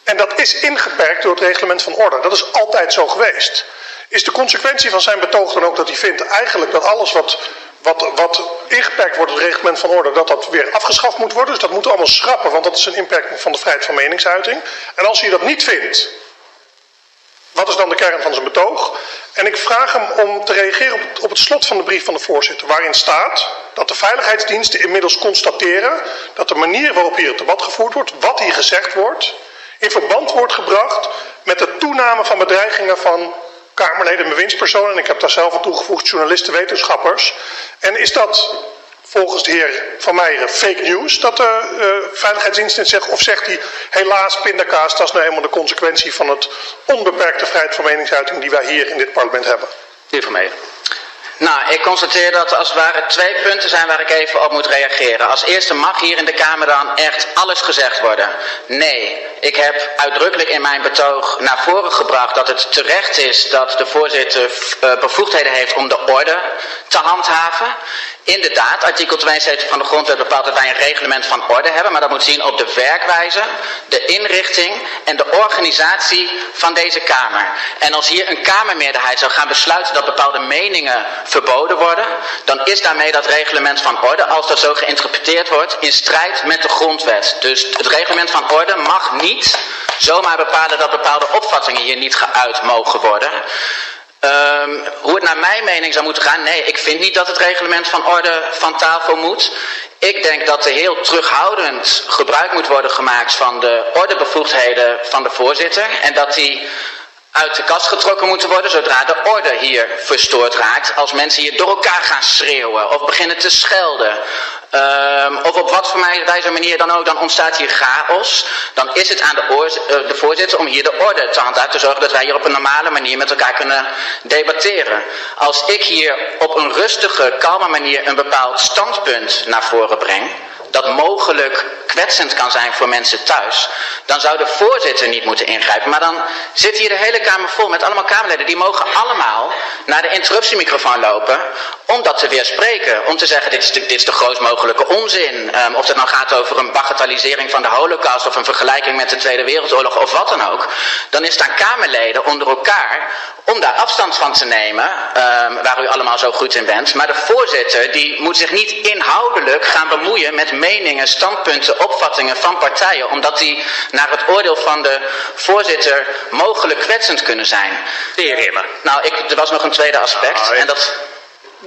En dat is ingeperkt door het reglement van orde. Dat is altijd zo geweest. Is de consequentie van zijn betoog dan ook dat hij vindt eigenlijk dat alles wat, wat, wat ingeperkt wordt door het reglement van orde, dat dat weer afgeschaft moet worden? Dus dat moeten we allemaal schrappen, want dat is een inperking van de vrijheid van meningsuiting. En als hij dat niet vindt, wat is dan de kern van zijn betoog? En ik vraag hem om te reageren op het, slot van de brief van de voorzitter, waarin staat dat de veiligheidsdiensten inmiddels constateren dat de manier waarop hier het debat gevoerd wordt, wat hier gezegd wordt, in verband wordt gebracht met de toename van bedreigingen van Kamerleden en bewindspersonen. En ik heb daar zelf aan toegevoegd journalisten, wetenschappers. En is dat volgens de heer Van Meijeren fake news dat de uh, veiligheidsdiensten zegt? Of zegt hij helaas pindakaas, dat is nou helemaal de consequentie van het onbeperkte vrijheid van meningsuiting die wij hier in dit parlement hebben? De heer Van Meijeren. Nou, ik constateer dat er als het ware twee punten zijn waar ik even op moet reageren. Als eerste mag hier in de Kamer dan echt alles gezegd worden. Nee, ik heb uitdrukkelijk in mijn betoog naar voren gebracht dat het terecht is dat de voorzitter uh, bevoegdheden heeft om de orde te handhaven. Inderdaad, artikel 72 van de grondwet bepaalt dat wij een reglement van orde hebben, maar dat moet zien op de werkwijze, de inrichting en de organisatie van deze Kamer. En als hier een Kamermeerderheid zou gaan besluiten dat bepaalde meningen verboden worden, dan is daarmee dat reglement van orde, als dat zo geïnterpreteerd wordt, in strijd met de grondwet. Dus het reglement van orde mag niet zomaar bepalen dat bepaalde opvattingen hier niet geuit mogen worden. Um, hoe het naar mijn mening zou moeten gaan, nee, ik vind niet dat het reglement van orde van tafel moet. Ik denk dat er heel terughoudend gebruik moet worden gemaakt van de ordebevoegdheden van de voorzitter. En dat die uit de kast getrokken moeten worden zodra de orde hier verstoord raakt. Als mensen hier door elkaar gaan schreeuwen of beginnen te schelden. Um, of op wat voor wijze manier dan ook, dan ontstaat hier chaos. Dan is het aan de, uh, de, voorzitter om hier de orde te handhaven. Te zorgen dat wij hier op een normale manier met elkaar kunnen debatteren. Als ik hier op een rustige, kalme manier een bepaald standpunt naar voren breng dat mogelijk kwetsend kan zijn voor mensen thuis, dan zou de voorzitter niet moeten ingrijpen. Maar dan zit hier de hele Kamer vol met allemaal Kamerleden. Die mogen allemaal naar de interruptiemicrofoon lopen om dat te weerspreken. Om te zeggen, dit is de, dit is grootst mogelijke onzin. Um, of het nou gaat over een bagatellisering van de holocaust of een vergelijking met de Tweede Wereldoorlog of wat dan ook. Dan is aan Kamerleden onder elkaar om daar afstand van te nemen, um, waar u allemaal zo goed in bent. Maar de voorzitter die moet zich niet inhoudelijk gaan bemoeien met meningen, standpunten, opvattingen van partijen, omdat die naar het oordeel van de voorzitter mogelijk kwetsend kunnen zijn. De heer Heerma. Nou, ik, er was nog een tweede aspect. Ah, en dat...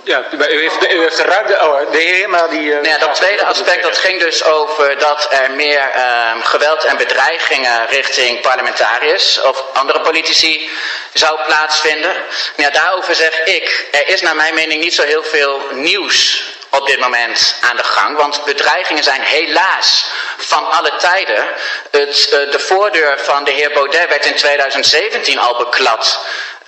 Ja, u heeft, u heeft de ruimte. Oh, de heer Heerma die. Uh, nou ja, dat tweede aspect dat ging dus over dat er meer um, geweld en bedreigingen richting parlementariërs of andere politici zou plaatsvinden. Nou ja, daarover zeg ik, er is naar mijn mening niet zo heel veel nieuws op dit moment aan de gang. Want bedreigingen zijn helaas van alle tijden. Het, uh, de voordeur van de heer Baudet werd in 2017 al beklad.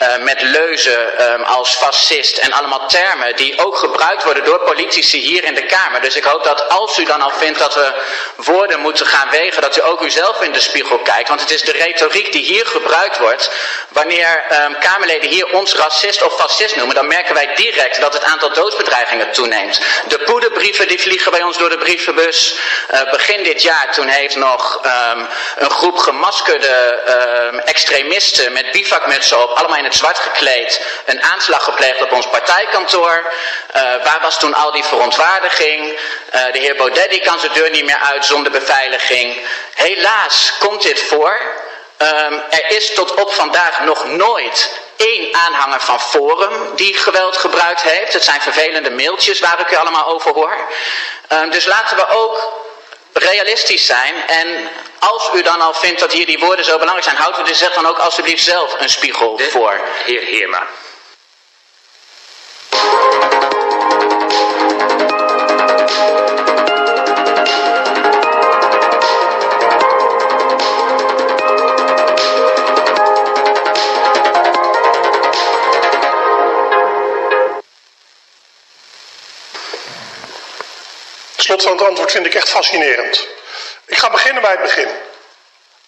Uh, met leuzen um, als fascist en allemaal termen die ook gebruikt worden door politici hier in de Kamer. Dus ik hoop dat als u dan al vindt dat we woorden moeten gaan wegen, dat u ook uzelf in de spiegel kijkt. Want het is de retoriek die hier gebruikt wordt. Wanneer um, Kamerleden hier ons racist of fascist noemen, dan merken wij direct dat het aantal doodsbedreigingen toeneemt. De poederbrieven die vliegen bij ons door de brievenbus. Uh, begin dit jaar, toen heeft nog um, een groep gemaskerde extremisten met bivakmutsen op, allemaal in zwart gekleed een aanslag gepleegd op ons partijkantoor. Uh, waar was toen al die verontwaardiging? Uh, de heer Baudet die kan zijn deur niet meer uit zonder beveiliging. Helaas komt dit voor. Um, er is tot op vandaag nog nooit één aanhanger van Forum die geweld gebruikt heeft. Het zijn vervelende mailtjes waar ik u allemaal over hoor. Um, dus laten we ook realistisch zijn en als u dan al vindt dat hier die woorden zo belangrijk zijn, houdt u er zich dan ook alsjeblieft zelf een spiegel de voor. Heer Heerma. slot van het antwoord vind ik echt fascinerend. Ik ga beginnen bij het begin.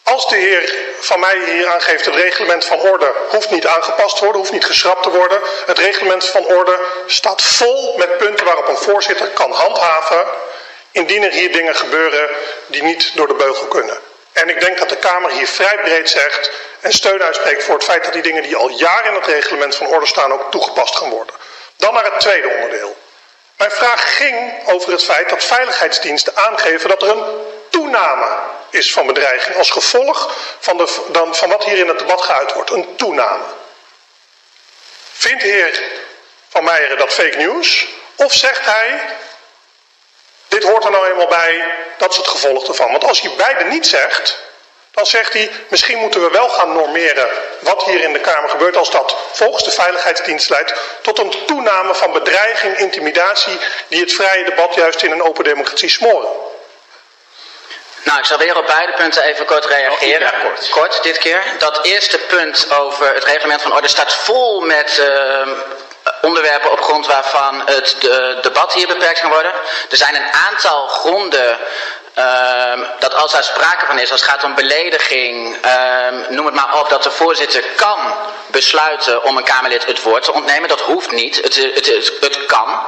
Als de heer van mij hier aangeeft, het reglement van orde hoeft niet aangepast te worden, hoeft niet geschrapt te worden. Het reglement van orde staat vol met punten waarop een voorzitter kan handhaven, indien er hier dingen gebeuren die niet door de beugel kunnen. En ik denk dat de Kamer hier vrij breed zegt en steun uitspreekt voor het feit dat die dingen die al jaren in het reglement van orde staan ook toegepast gaan worden. Dan naar het tweede onderdeel. Mijn vraag ging over het feit dat veiligheidsdiensten aangeven dat er een toename is van bedreiging als gevolg van, de, dan, van wat hier in het debat geuit wordt. Een toename. Vindt heer Van Meijeren dat fake news? Of zegt hij, dit hoort er nou eenmaal bij, dat is het gevolg ervan. Want als hij beide niet zegt, dan zegt hij, misschien moeten we wel gaan normeren wat hier in de Kamer gebeurt als dat volgens de Veiligheidsdienst leidt tot een toename van bedreiging, intimidatie die het vrije debat juist in een open democratie smoren. Nou, ik zal weer op beide punten even kort reageren. Ja, kort. kort dit keer. Dat eerste punt over het reglement van orde staat vol met uh, onderwerpen op grond waarvan het de, debat hier beperkt kan worden. Er zijn een aantal gronden Ehm, dat als daar sprake van is, als het gaat om belediging, ehm, noem het maar op, dat de voorzitter kan besluiten om een Kamerlid het woord te ontnemen. Dat hoeft niet, het, het, het, het kan.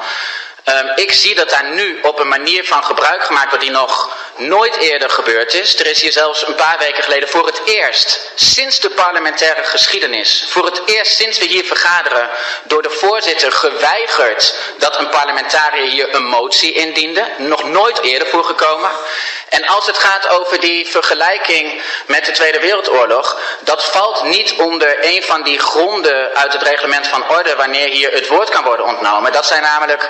Ehm, ik zie dat daar nu op een manier van gebruik gemaakt wordt die nog nooit eerder gebeurd is. Er is hier zelfs een paar weken geleden voor het eerst, sinds de parlementaire geschiedenis, voor het eerst sinds we hier vergaderen, door de voorzitter geweigerd dat een parlementariër hier een motie indiende. Nog nooit eerder voorgekomen. En als het gaat over die vergelijking met de Tweede Wereldoorlog, dat valt niet onder een van die gronden uit het reglement van orde wanneer hier het woord kan worden ontnomen. Dat zijn namelijk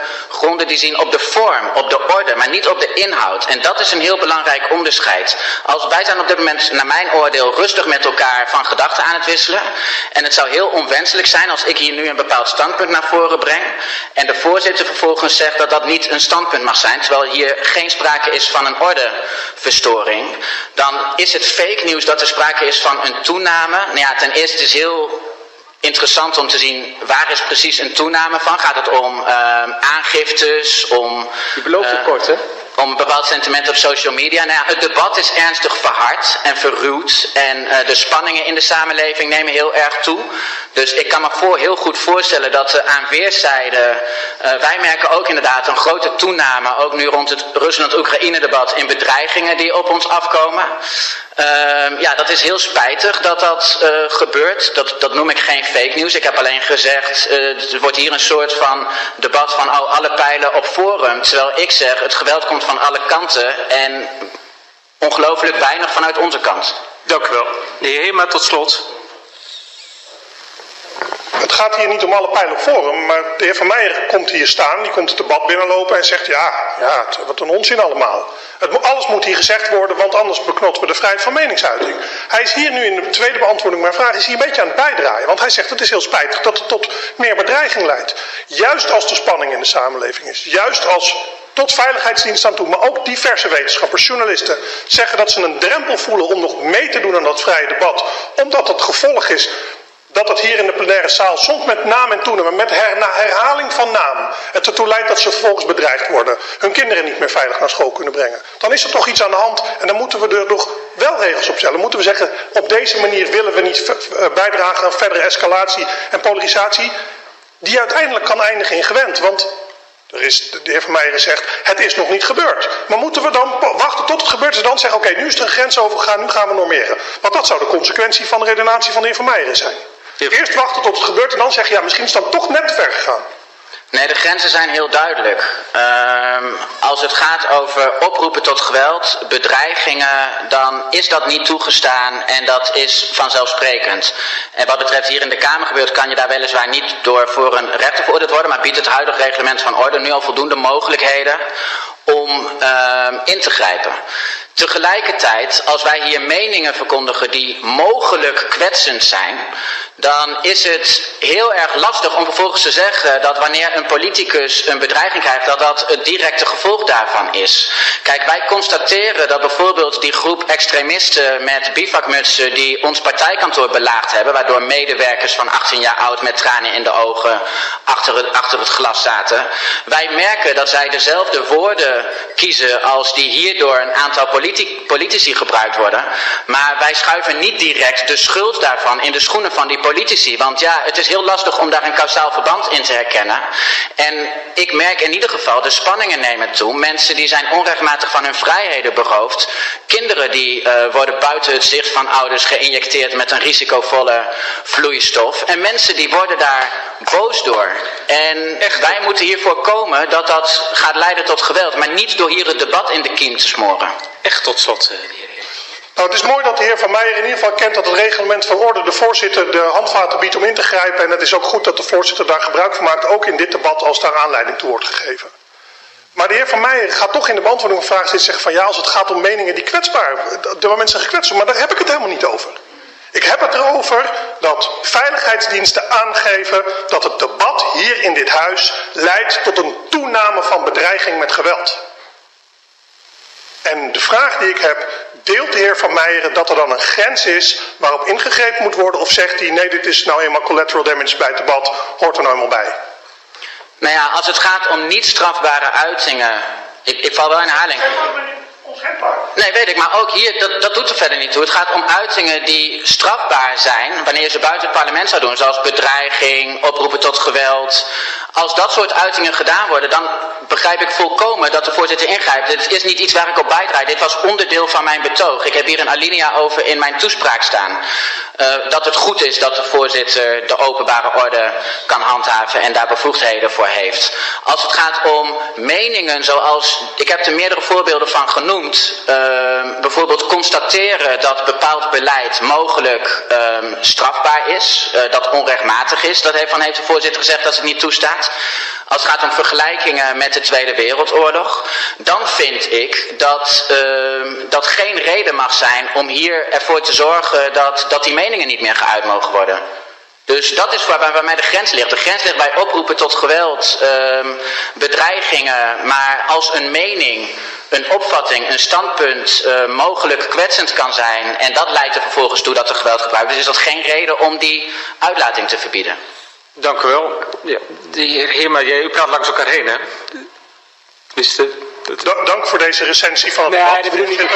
die zien op de vorm, op de orde, maar niet op de inhoud. En dat is een heel belangrijk onderscheid. Als wij zijn op dit moment, naar mijn oordeel, rustig met elkaar van gedachten aan het wisselen. En het zou heel onwenselijk zijn als ik hier nu een bepaald standpunt naar voren breng. En de voorzitter vervolgens zegt dat dat niet een standpunt mag zijn, terwijl hier geen sprake is van een ordeverstoring. Dan is het fake nieuws dat er sprake is van een toename. Nou ja, ten eerste is heel interessant om te zien waar is precies een toename van. Gaat het om uh, aangiftes, om... Je belooft het uh, kort, hè? Om een bepaald sentiment op social media. Nou ja, het debat is ernstig verhard en verruwd. En uh, de spanningen in de samenleving nemen heel erg toe. Dus ik kan me voor, heel goed voorstellen dat aan weerszijden... wij merken ook inderdaad een grote toename, ook nu rond het Rusland-Oekraïne debat... in bedreigingen die op ons afkomen. Uh, ja, dat is heel spijtig dat dat uh, gebeurt. Dat, dat noem ik geen fake news. Ik heb alleen gezegd, uh, er wordt hier een soort van debat van oh, alle pijlen op forum. Terwijl ik zeg, het geweld komt van alle kanten en ongelooflijk weinig vanuit onze kant. Dank u wel. De heer Heerma tot slot. Het gaat hier niet om alle pijlen op forum, maar de heer Van Meijer komt hier staan, die komt het debat binnenlopen en zegt ja, ja wat een onzin allemaal. Het, alles moet hier gezegd worden, want anders beknotten we de vrijheid van meningsuiting. Hij is hier nu in de tweede beantwoording mijn vraag, is hier een beetje aan het bijdraaien. Want hij zegt het is heel spijtig dat het tot meer bedreiging leidt. Juist als er spanning in de samenleving is, juist als tot veiligheidsdienst aan toe, maar ook diverse wetenschappers, journalisten, zeggen dat ze een drempel voelen om nog mee te doen aan dat vrije debat, omdat het gevolg is dat het hier in de plenaire zaal soms met naam en toename, met her, herhaling van naam, het ertoe leidt dat ze vervolgens bedreigd worden, hun kinderen niet meer veilig naar school kunnen brengen. Dan is er toch iets aan de hand en dan moeten we er toch wel regels op stellen. Moeten we zeggen, op deze manier willen we niet bijdragen aan verdere escalatie en polarisatie, die uiteindelijk kan eindigen in gewend. Want er is, de heer Van Meijeren zegt, het is nog niet gebeurd. Maar moeten we dan wachten tot het gebeurt en dan zeggen, oké, nu is er een grens overgegaan, nu gaan we normeren. Want dat zou de consequentie van de redenatie van de heer Van Meijeren zijn. Eerst wachten tot het gebeurt en dan zeg je, ja, misschien is het dan toch net ver gegaan. Nee, de grenzen zijn heel duidelijk. Um, als het gaat over oproepen tot geweld, bedreigingen, dan is dat niet toegestaan en dat is vanzelfsprekend. En wat betreft hier in de Kamer gebeurt, kan je daar weliswaar niet door voor een rechter veroordeeld worden, maar biedt het huidige reglement van orde nu al voldoende mogelijkheden om uh, in te grijpen. Tegelijkertijd, als wij hier meningen verkondigen die mogelijk kwetsend zijn, dan is het heel erg lastig om vervolgens te zeggen dat wanneer een politicus een bedreiging krijgt, dat dat het directe gevolg daarvan is. Kijk, wij constateren dat bijvoorbeeld die groep extremisten met bivakmutsen die ons partijkantoor belaagd hebben, waardoor medewerkers van 18 jaar oud met tranen in de ogen achter het, achter het glas zaten, wij merken dat zij dezelfde woorden kiezen als die hier door een aantal politici, politici gebruikt worden, maar wij schuiven niet direct de schuld daarvan in de schoenen van die politici. Want ja, het is heel lastig om daar een kausaal verband in te herkennen. En ik merk in ieder geval, de spanningen nemen toe. Mensen die zijn onrechtmatig van hun vrijheden beroofd. Kinderen die uh, worden buiten het zicht van ouders geïnjecteerd met een risicovolle vloeistof. En mensen die worden daar boos door. En Echt? wij moeten hiervoor komen dat dat gaat leiden tot geweld. Maar niet door hier het debat in de kiem te smoren. Echt tot slot, uh, nou, het is mooi dat de heer Van Meijer in ieder geval kent dat het reglement van orde de voorzitter de handvaten biedt om in te grijpen. En het is ook goed dat de voorzitter daar gebruik van maakt, ook in dit debat als daar aanleiding toe wordt gegeven. Maar de heer Van Meijer gaat toch in de beantwoording van vragen zeggen van ja, als het gaat om meningen die kwetsbaar, waar mensen gekwetst maar daar heb ik het helemaal niet over. Ik heb het erover dat veiligheidsdiensten aangeven dat het debat hier in dit huis leidt tot een toename van bedreiging met geweld. En de vraag die ik heb, deelt de heer Van Meijeren dat er dan een grens is waarop ingegrepen moet worden? Of zegt hij, nee, dit is nou eenmaal collateral damage bij het debat, hoort er nou eenmaal bij? Nou ja, als het gaat om niet strafbare uitingen, ik, ik val wel in herhaling. Nee, weet ik, maar ook hier, dat, dat doet er verder niet toe. Het gaat om uitingen die strafbaar zijn wanneer ze buiten het parlement zou doen. Zoals bedreiging, oproepen tot geweld. Als dat soort uitingen gedaan worden, dan begrijp ik volkomen dat de voorzitter ingrijpt. Dit is niet iets waar ik op bijdraag. Dit was onderdeel van mijn betoog. Ik heb hier een alinea over in mijn toespraak staan. Uh, dat het goed is dat de voorzitter de openbare orde kan handhaven en daar bevoegdheden voor heeft. Als het gaat om meningen zoals, ik heb er meerdere voorbeelden van genoemd. Uh, bijvoorbeeld constateren dat bepaald beleid mogelijk uh, strafbaar is, uh, dat onrechtmatig is. Dat heeft, van heeft de voorzitter gezegd dat ze het niet toestaat. Als het gaat om vergelijkingen met de Tweede Wereldoorlog, dan vind ik dat uh, dat geen reden mag zijn om hier ervoor te zorgen dat, dat die meningen niet meer geuit mogen worden. Dus dat is waar, waar mij de grens ligt. De grens ligt bij oproepen tot geweld, bedreigingen. Maar als een mening, een opvatting, een standpunt uh, mogelijk kwetsend kan zijn... en dat leidt er vervolgens toe dat er geweld gebruikt is... is dat geen reden om die uitlating te verbieden. Dank u wel. Ja, de heer Heerma, u praat langs elkaar heen, hè? Wist Dank voor deze recensie van het Nee, dat bedoel ik niet.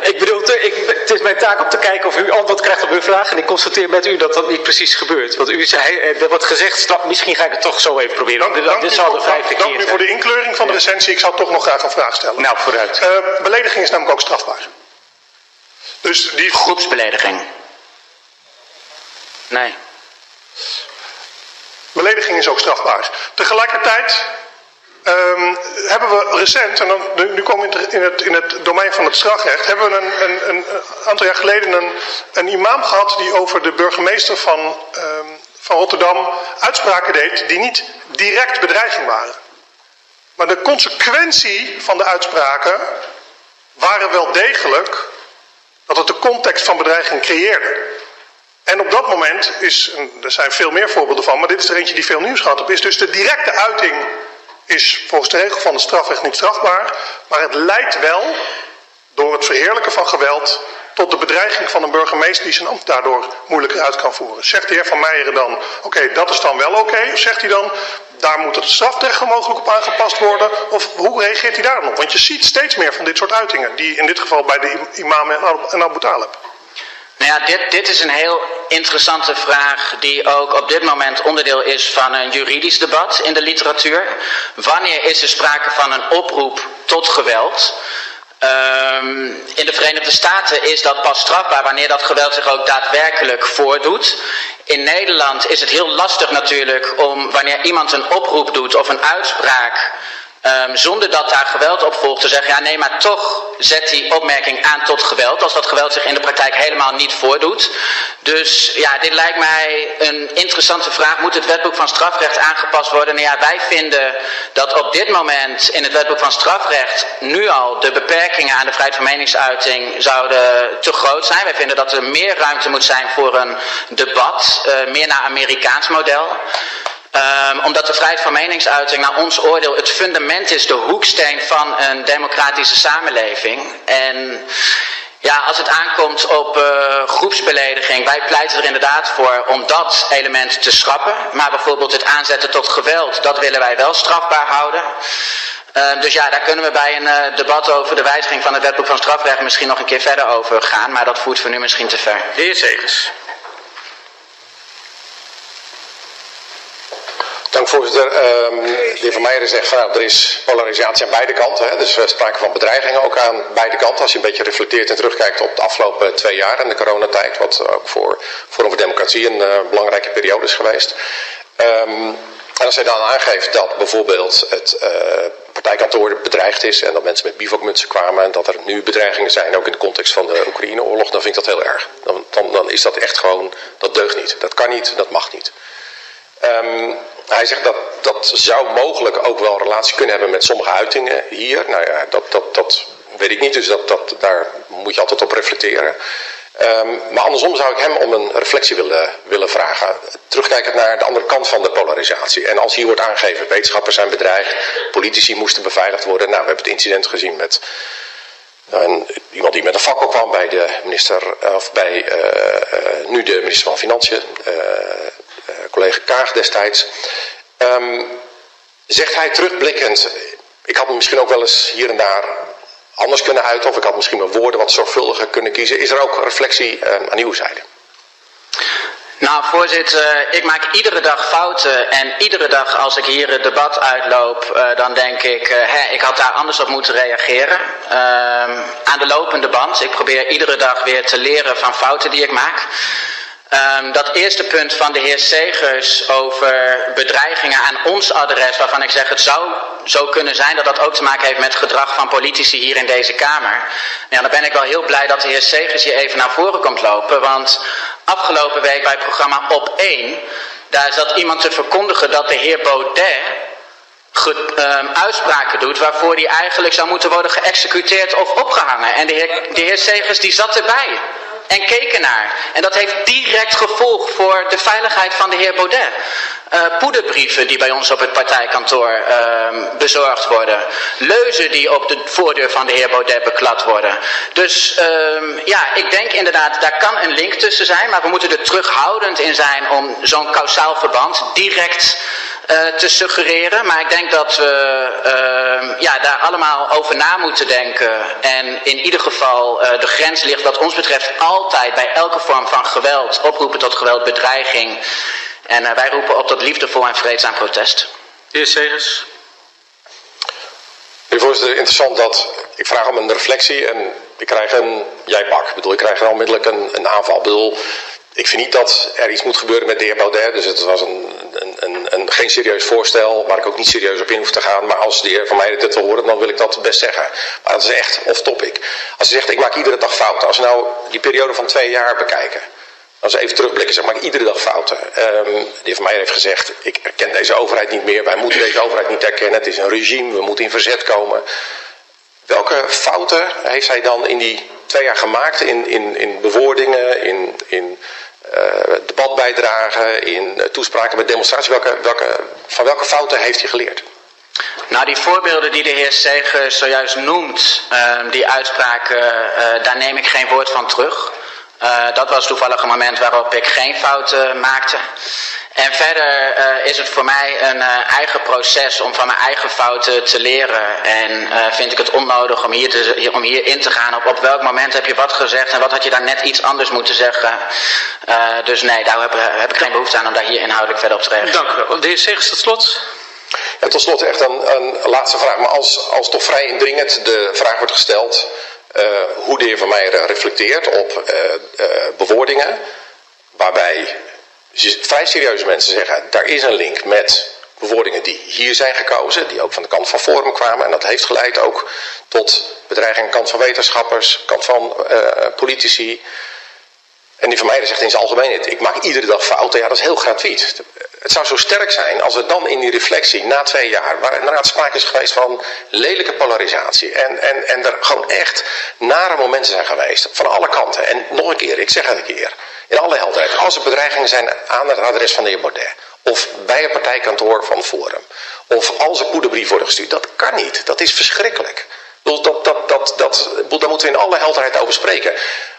Ik bedoel, ik, het is mijn taak om te kijken of u antwoord krijgt op uw vraag. En ik constateer met u dat dat niet precies gebeurt. Want u zei, er wordt gezegd, straf, misschien ga ik het toch zo even proberen. Dank, dit, dank zal voor, de dank keer u voor de inkleuring van de recensie. Ik zou toch nog graag een vraag stellen. Nou, vooruit. Uh, belediging is namelijk ook strafbaar. Dus die... Groepsbelediging. Nee. Belediging is ook strafbaar. Tegelijkertijd um, hebben we recent, en dan, nu, komen we in het, in het domein van het strafrecht, hebben we een, een, een aantal jaar geleden een, een imam gehad die over de burgemeester van, um, van Rotterdam uitspraken deed die niet direct bedreiging waren. Maar de consequentie van de uitspraken waren wel degelijk dat het de context van bedreiging creëerde. En op dat moment is, er zijn veel meer voorbeelden van, maar dit is er eentje die veel nieuws gehad heeft, is dus de directe uiting is volgens de regel van het strafrecht niet strafbaar, maar het leidt wel door het verheerlijken van geweld tot de bedreiging van een burgemeester die zijn ambt daardoor moeilijker uit kan voeren. Zegt de heer Van Meijeren dan, oké, dat is dan wel oké? Of zegt hij dan, daar moet het strafrecht mogelijk op aangepast worden? Of hoe reageert hij daar dan op? Want je ziet steeds meer van dit soort uitingen, die in dit geval bij de imam en Abu Talib. Nou ja, dit, dit is een heel interessante vraag die ook op dit moment onderdeel is van een juridisch debat in de literatuur. Wanneer is er sprake van een oproep tot geweld? Um, in de Verenigde Staten is dat pas strafbaar wanneer dat geweld zich ook daadwerkelijk voordoet. In Nederland is het heel lastig natuurlijk om wanneer iemand een oproep doet of een uitspraak Um, zonder dat daar geweld op volgt te zeggen, ja nee, maar toch zet die opmerking aan tot geweld, als dat geweld zich in de praktijk helemaal niet voordoet. Dus ja, dit lijkt mij een interessante vraag. Moet het wetboek van strafrecht aangepast worden? Nou ja, wij vinden dat op dit moment in het wetboek van strafrecht nu al de beperkingen aan de vrijheid van meningsuiting zouden te groot zijn. Wij vinden dat er meer ruimte moet zijn voor een debat, uh, meer naar Amerikaans model. Um, omdat de vrijheid van meningsuiting naar ons oordeel het fundament is, de hoeksteen van een democratische samenleving. En ja, als het aankomt op uh, groepsbelediging, wij pleiten er inderdaad voor om dat element te schrappen. Maar bijvoorbeeld het aanzetten tot geweld, dat willen wij wel strafbaar houden. Uh, dus ja, daar kunnen we bij een uh, debat over de wijziging van het wetboek van strafrecht misschien nog een keer verder over gaan. Maar dat voert voor nu misschien te ver. De heer Segers. Dank voorzitter. Um, de heer Van Meijeren zegt van nou, er is polarisatie aan beide kanten. Hè. Dus we sprake van bedreigingen ook aan beide kanten. Als je een beetje reflecteert en terugkijkt op de afgelopen twee jaar en de coronatijd. Wat ook voor Forum voor Democratie een uh, belangrijke periode is geweest. Um, en als hij dan aangeeft dat bijvoorbeeld het uh, partijkantoor bedreigd is en dat mensen met bivakmutsen kwamen en dat er nu bedreigingen zijn, ook in de context van de Oekraïne-oorlog, dan vind ik dat heel erg. Dan, dan, dan is dat echt gewoon, dat deugt niet. Dat kan niet, dat mag niet. Um, hij zegt dat dat zou mogelijk ook wel relatie kunnen hebben met sommige uitingen hier. Nou ja, dat, dat, dat weet ik niet, dus dat, dat, daar moet je altijd op reflecteren. Um, maar andersom zou ik hem om een reflectie willen, willen vragen. Terugkijkend naar de andere kant van de polarisatie. En als hier wordt aangegeven, wetenschappers zijn bedreigd, politici moesten beveiligd worden. Nou, we hebben het incident gezien met een, iemand die met een fakkel kwam bij de minister, of bij uh, uh, nu de minister van Financiën. Uh, collega Kaag destijds. Um, zegt hij terugblikkend, ik had me misschien ook wel eens hier en daar anders kunnen uiten. Of ik had misschien mijn woorden wat zorgvuldiger kunnen kiezen. Is er ook reflectie aan uw zijde? Nou, voorzitter, ik maak iedere dag fouten. En iedere dag als ik hier het debat uitloop, uh, dan denk ik, uh, hè, ik had daar anders op moeten reageren. Uh, aan de lopende band. Ik probeer iedere dag weer te leren van fouten die ik maak. Um, dat eerste punt van de heer Segers over bedreigingen aan ons adres, waarvan ik zeg het zou zo kunnen zijn dat dat ook te maken heeft met gedrag van politici hier in deze Kamer. Ja, dan ben ik wel heel blij dat de heer Segers hier even naar voren komt lopen, want afgelopen week bij het programma Op 1, daar zat iemand te verkondigen dat de heer Baudet ge, um, uitspraken doet waarvoor hij eigenlijk zou moeten worden geëxecuteerd of opgehangen. En de heer, de heer Segers die zat erbij en keken naar. En dat heeft direct gevolg voor de veiligheid van de heer Baudet. Uh, poederbrieven die bij ons op het partijkantoor uh, bezorgd worden. Leuzen die op de voordeur van de heer Baudet beklad worden. Dus uh, ja, ik denk inderdaad, daar kan een link tussen zijn. Maar we moeten er terughoudend in zijn om zo'n kausaal verband direct te suggereren. Maar ik denk dat we uh, ja, daar allemaal over na moeten denken. En in ieder geval uh, de grens ligt wat ons betreft altijd bij elke vorm van geweld. Oproepen tot geweld, bedreiging. En wij roepen op tot liefdevol en vreedzaam protest. De heer Segers. Meneer voorzitter, interessant dat ik vraag om een reflectie en ik krijg een jij pak. Ik bedoel, ik krijg onmiddellijk een, een aanval. Ik bedoel, ik vind niet dat er iets moet gebeuren met de heer Baudet. Dus het was een, een, een, een, geen serieus voorstel waar ik ook niet serieus op in hoef te gaan. Maar als de heer van mij dit wil horen, dan wil ik dat best zeggen. Maar dat is echt off topic. Als hij zegt, ik maak iedere dag fouten. Als we nou die periode van twee jaar bekijken. Als we even terugblikken, zeg maar, ik iedere dag fouten. Um, de heer Van Meijer heeft gezegd, ik herken deze overheid niet meer. Wij moeten deze overheid niet herkennen. Het is een regime, we moeten in verzet komen. Welke fouten heeft hij dan in die twee jaar gemaakt? In, in, in bewoordingen, in, in uh, debatbijdragen, in uh, toespraken met demonstraties. Welke, welke, van welke fouten heeft hij geleerd? Nou, die voorbeelden die de heer Seger zojuist noemt, uh, die uitspraken, daar neem ik geen woord van terug. Uh, dat was toevallig een moment waarop ik geen fouten maakte. En verder uh, is het voor mij een uh, eigen proces om van mijn eigen fouten te leren. En vind ik het onnodig om hier, te, om hier in te gaan op op welk moment heb je wat gezegd en wat had je daar net iets anders moeten zeggen. dus nee, daar heb, heb, ik geen behoefte aan om daar hier inhoudelijk verder op te reageren. Dank u wel. De heer Segers, tot slot. Ja, tot slot echt een, een laatste vraag. Maar als, als toch vrij indringend de vraag wordt gesteld... Uh, hoe de heer Van Meijer reflecteert op uh, bewoordingen waarbij vrij serieuze mensen zeggen, daar is een link met bewoordingen die hier zijn gekozen, die ook van de kant van Forum kwamen. En dat heeft geleid ook tot bedreiging kant van wetenschappers, kant van politici. En die Van Meijer zegt in zijn algemeenheid, ik maak iedere dag fouten. Ja, dat is heel gratuit. Het zou zo sterk zijn als we dan in die reflectie na twee jaar, waar inderdaad sprake is geweest van lelijke polarisatie en, en, en er gewoon echt nare momenten zijn geweest van alle kanten. En nog een keer, ik zeg het een keer, in alle helderheid, als er bedreigingen zijn aan het adres van de heer Baudet, of bij het partijkantoor van Forum, of als er poederbrief worden gestuurd, dat kan niet. Dat is verschrikkelijk. Dat, dat, dat, dat, dat, daar moeten we in alle helderheid over spreken.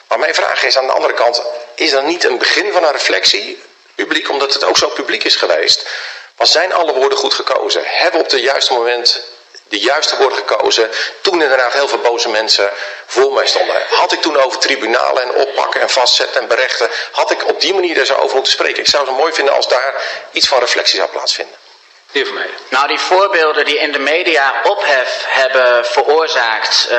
Maar mijn vraag is aan de andere kant, is er niet een begin van een reflectie publiek, omdat het ook zo publiek is geweest. Maar zijn alle woorden goed gekozen? Hebben op het juiste moment de juiste woorden gekozen? Toen inderdaad heel veel boze mensen voor mij stonden. Had ik toen over tribunalen en oppakken en vastzetten en berechten, had ik op die manier er zo over moeten spreken. Ik zou het mooi vinden als daar iets van reflectie zou plaatsvinden. Nou, die voorbeelden die in de media ophef hebben veroorzaakt, uh,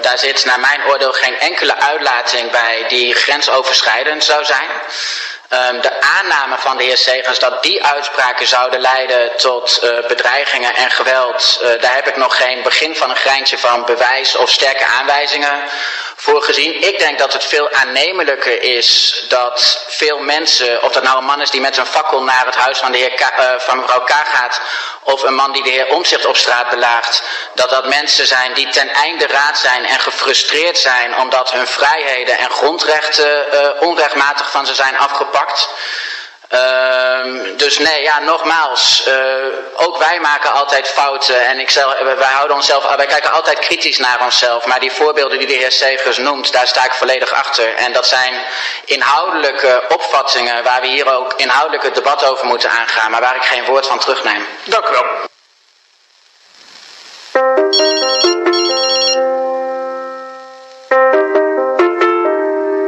daar zit naar mijn oordeel geen enkele uitlating bij die grensoverschrijdend zou zijn. Um, de aanname van de heer Segers dat die uitspraken zouden leiden tot uh, bedreigingen en geweld, uh, daar heb ik nog geen begin van een greintje van bewijs of sterke aanwijzingen voor gezien. Ik denk dat het veel aannemelijker is dat veel mensen, of dat nou een man is die met een fakkel naar het huis van, de heer K, uh, van mevrouw K gaat, of een man die de heer Omzicht op straat belaagt, dat dat mensen zijn die ten einde raad zijn en gefrustreerd zijn omdat hun vrijheden en grondrechten uh, onrechtmatig van ze zijn afgepakt. Ehm, dus nee, ja, nogmaals, eh, ook wij maken altijd fouten en ik wij, houden onszelf, wij kijken altijd kritisch naar onszelf. Maar die voorbeelden die de heer Segers noemt, daar sta ik volledig achter. En dat zijn inhoudelijke opvattingen waar we hier ook inhoudelijk het debat over moeten aangaan, maar waar ik geen woord van terugneem. Dank u wel.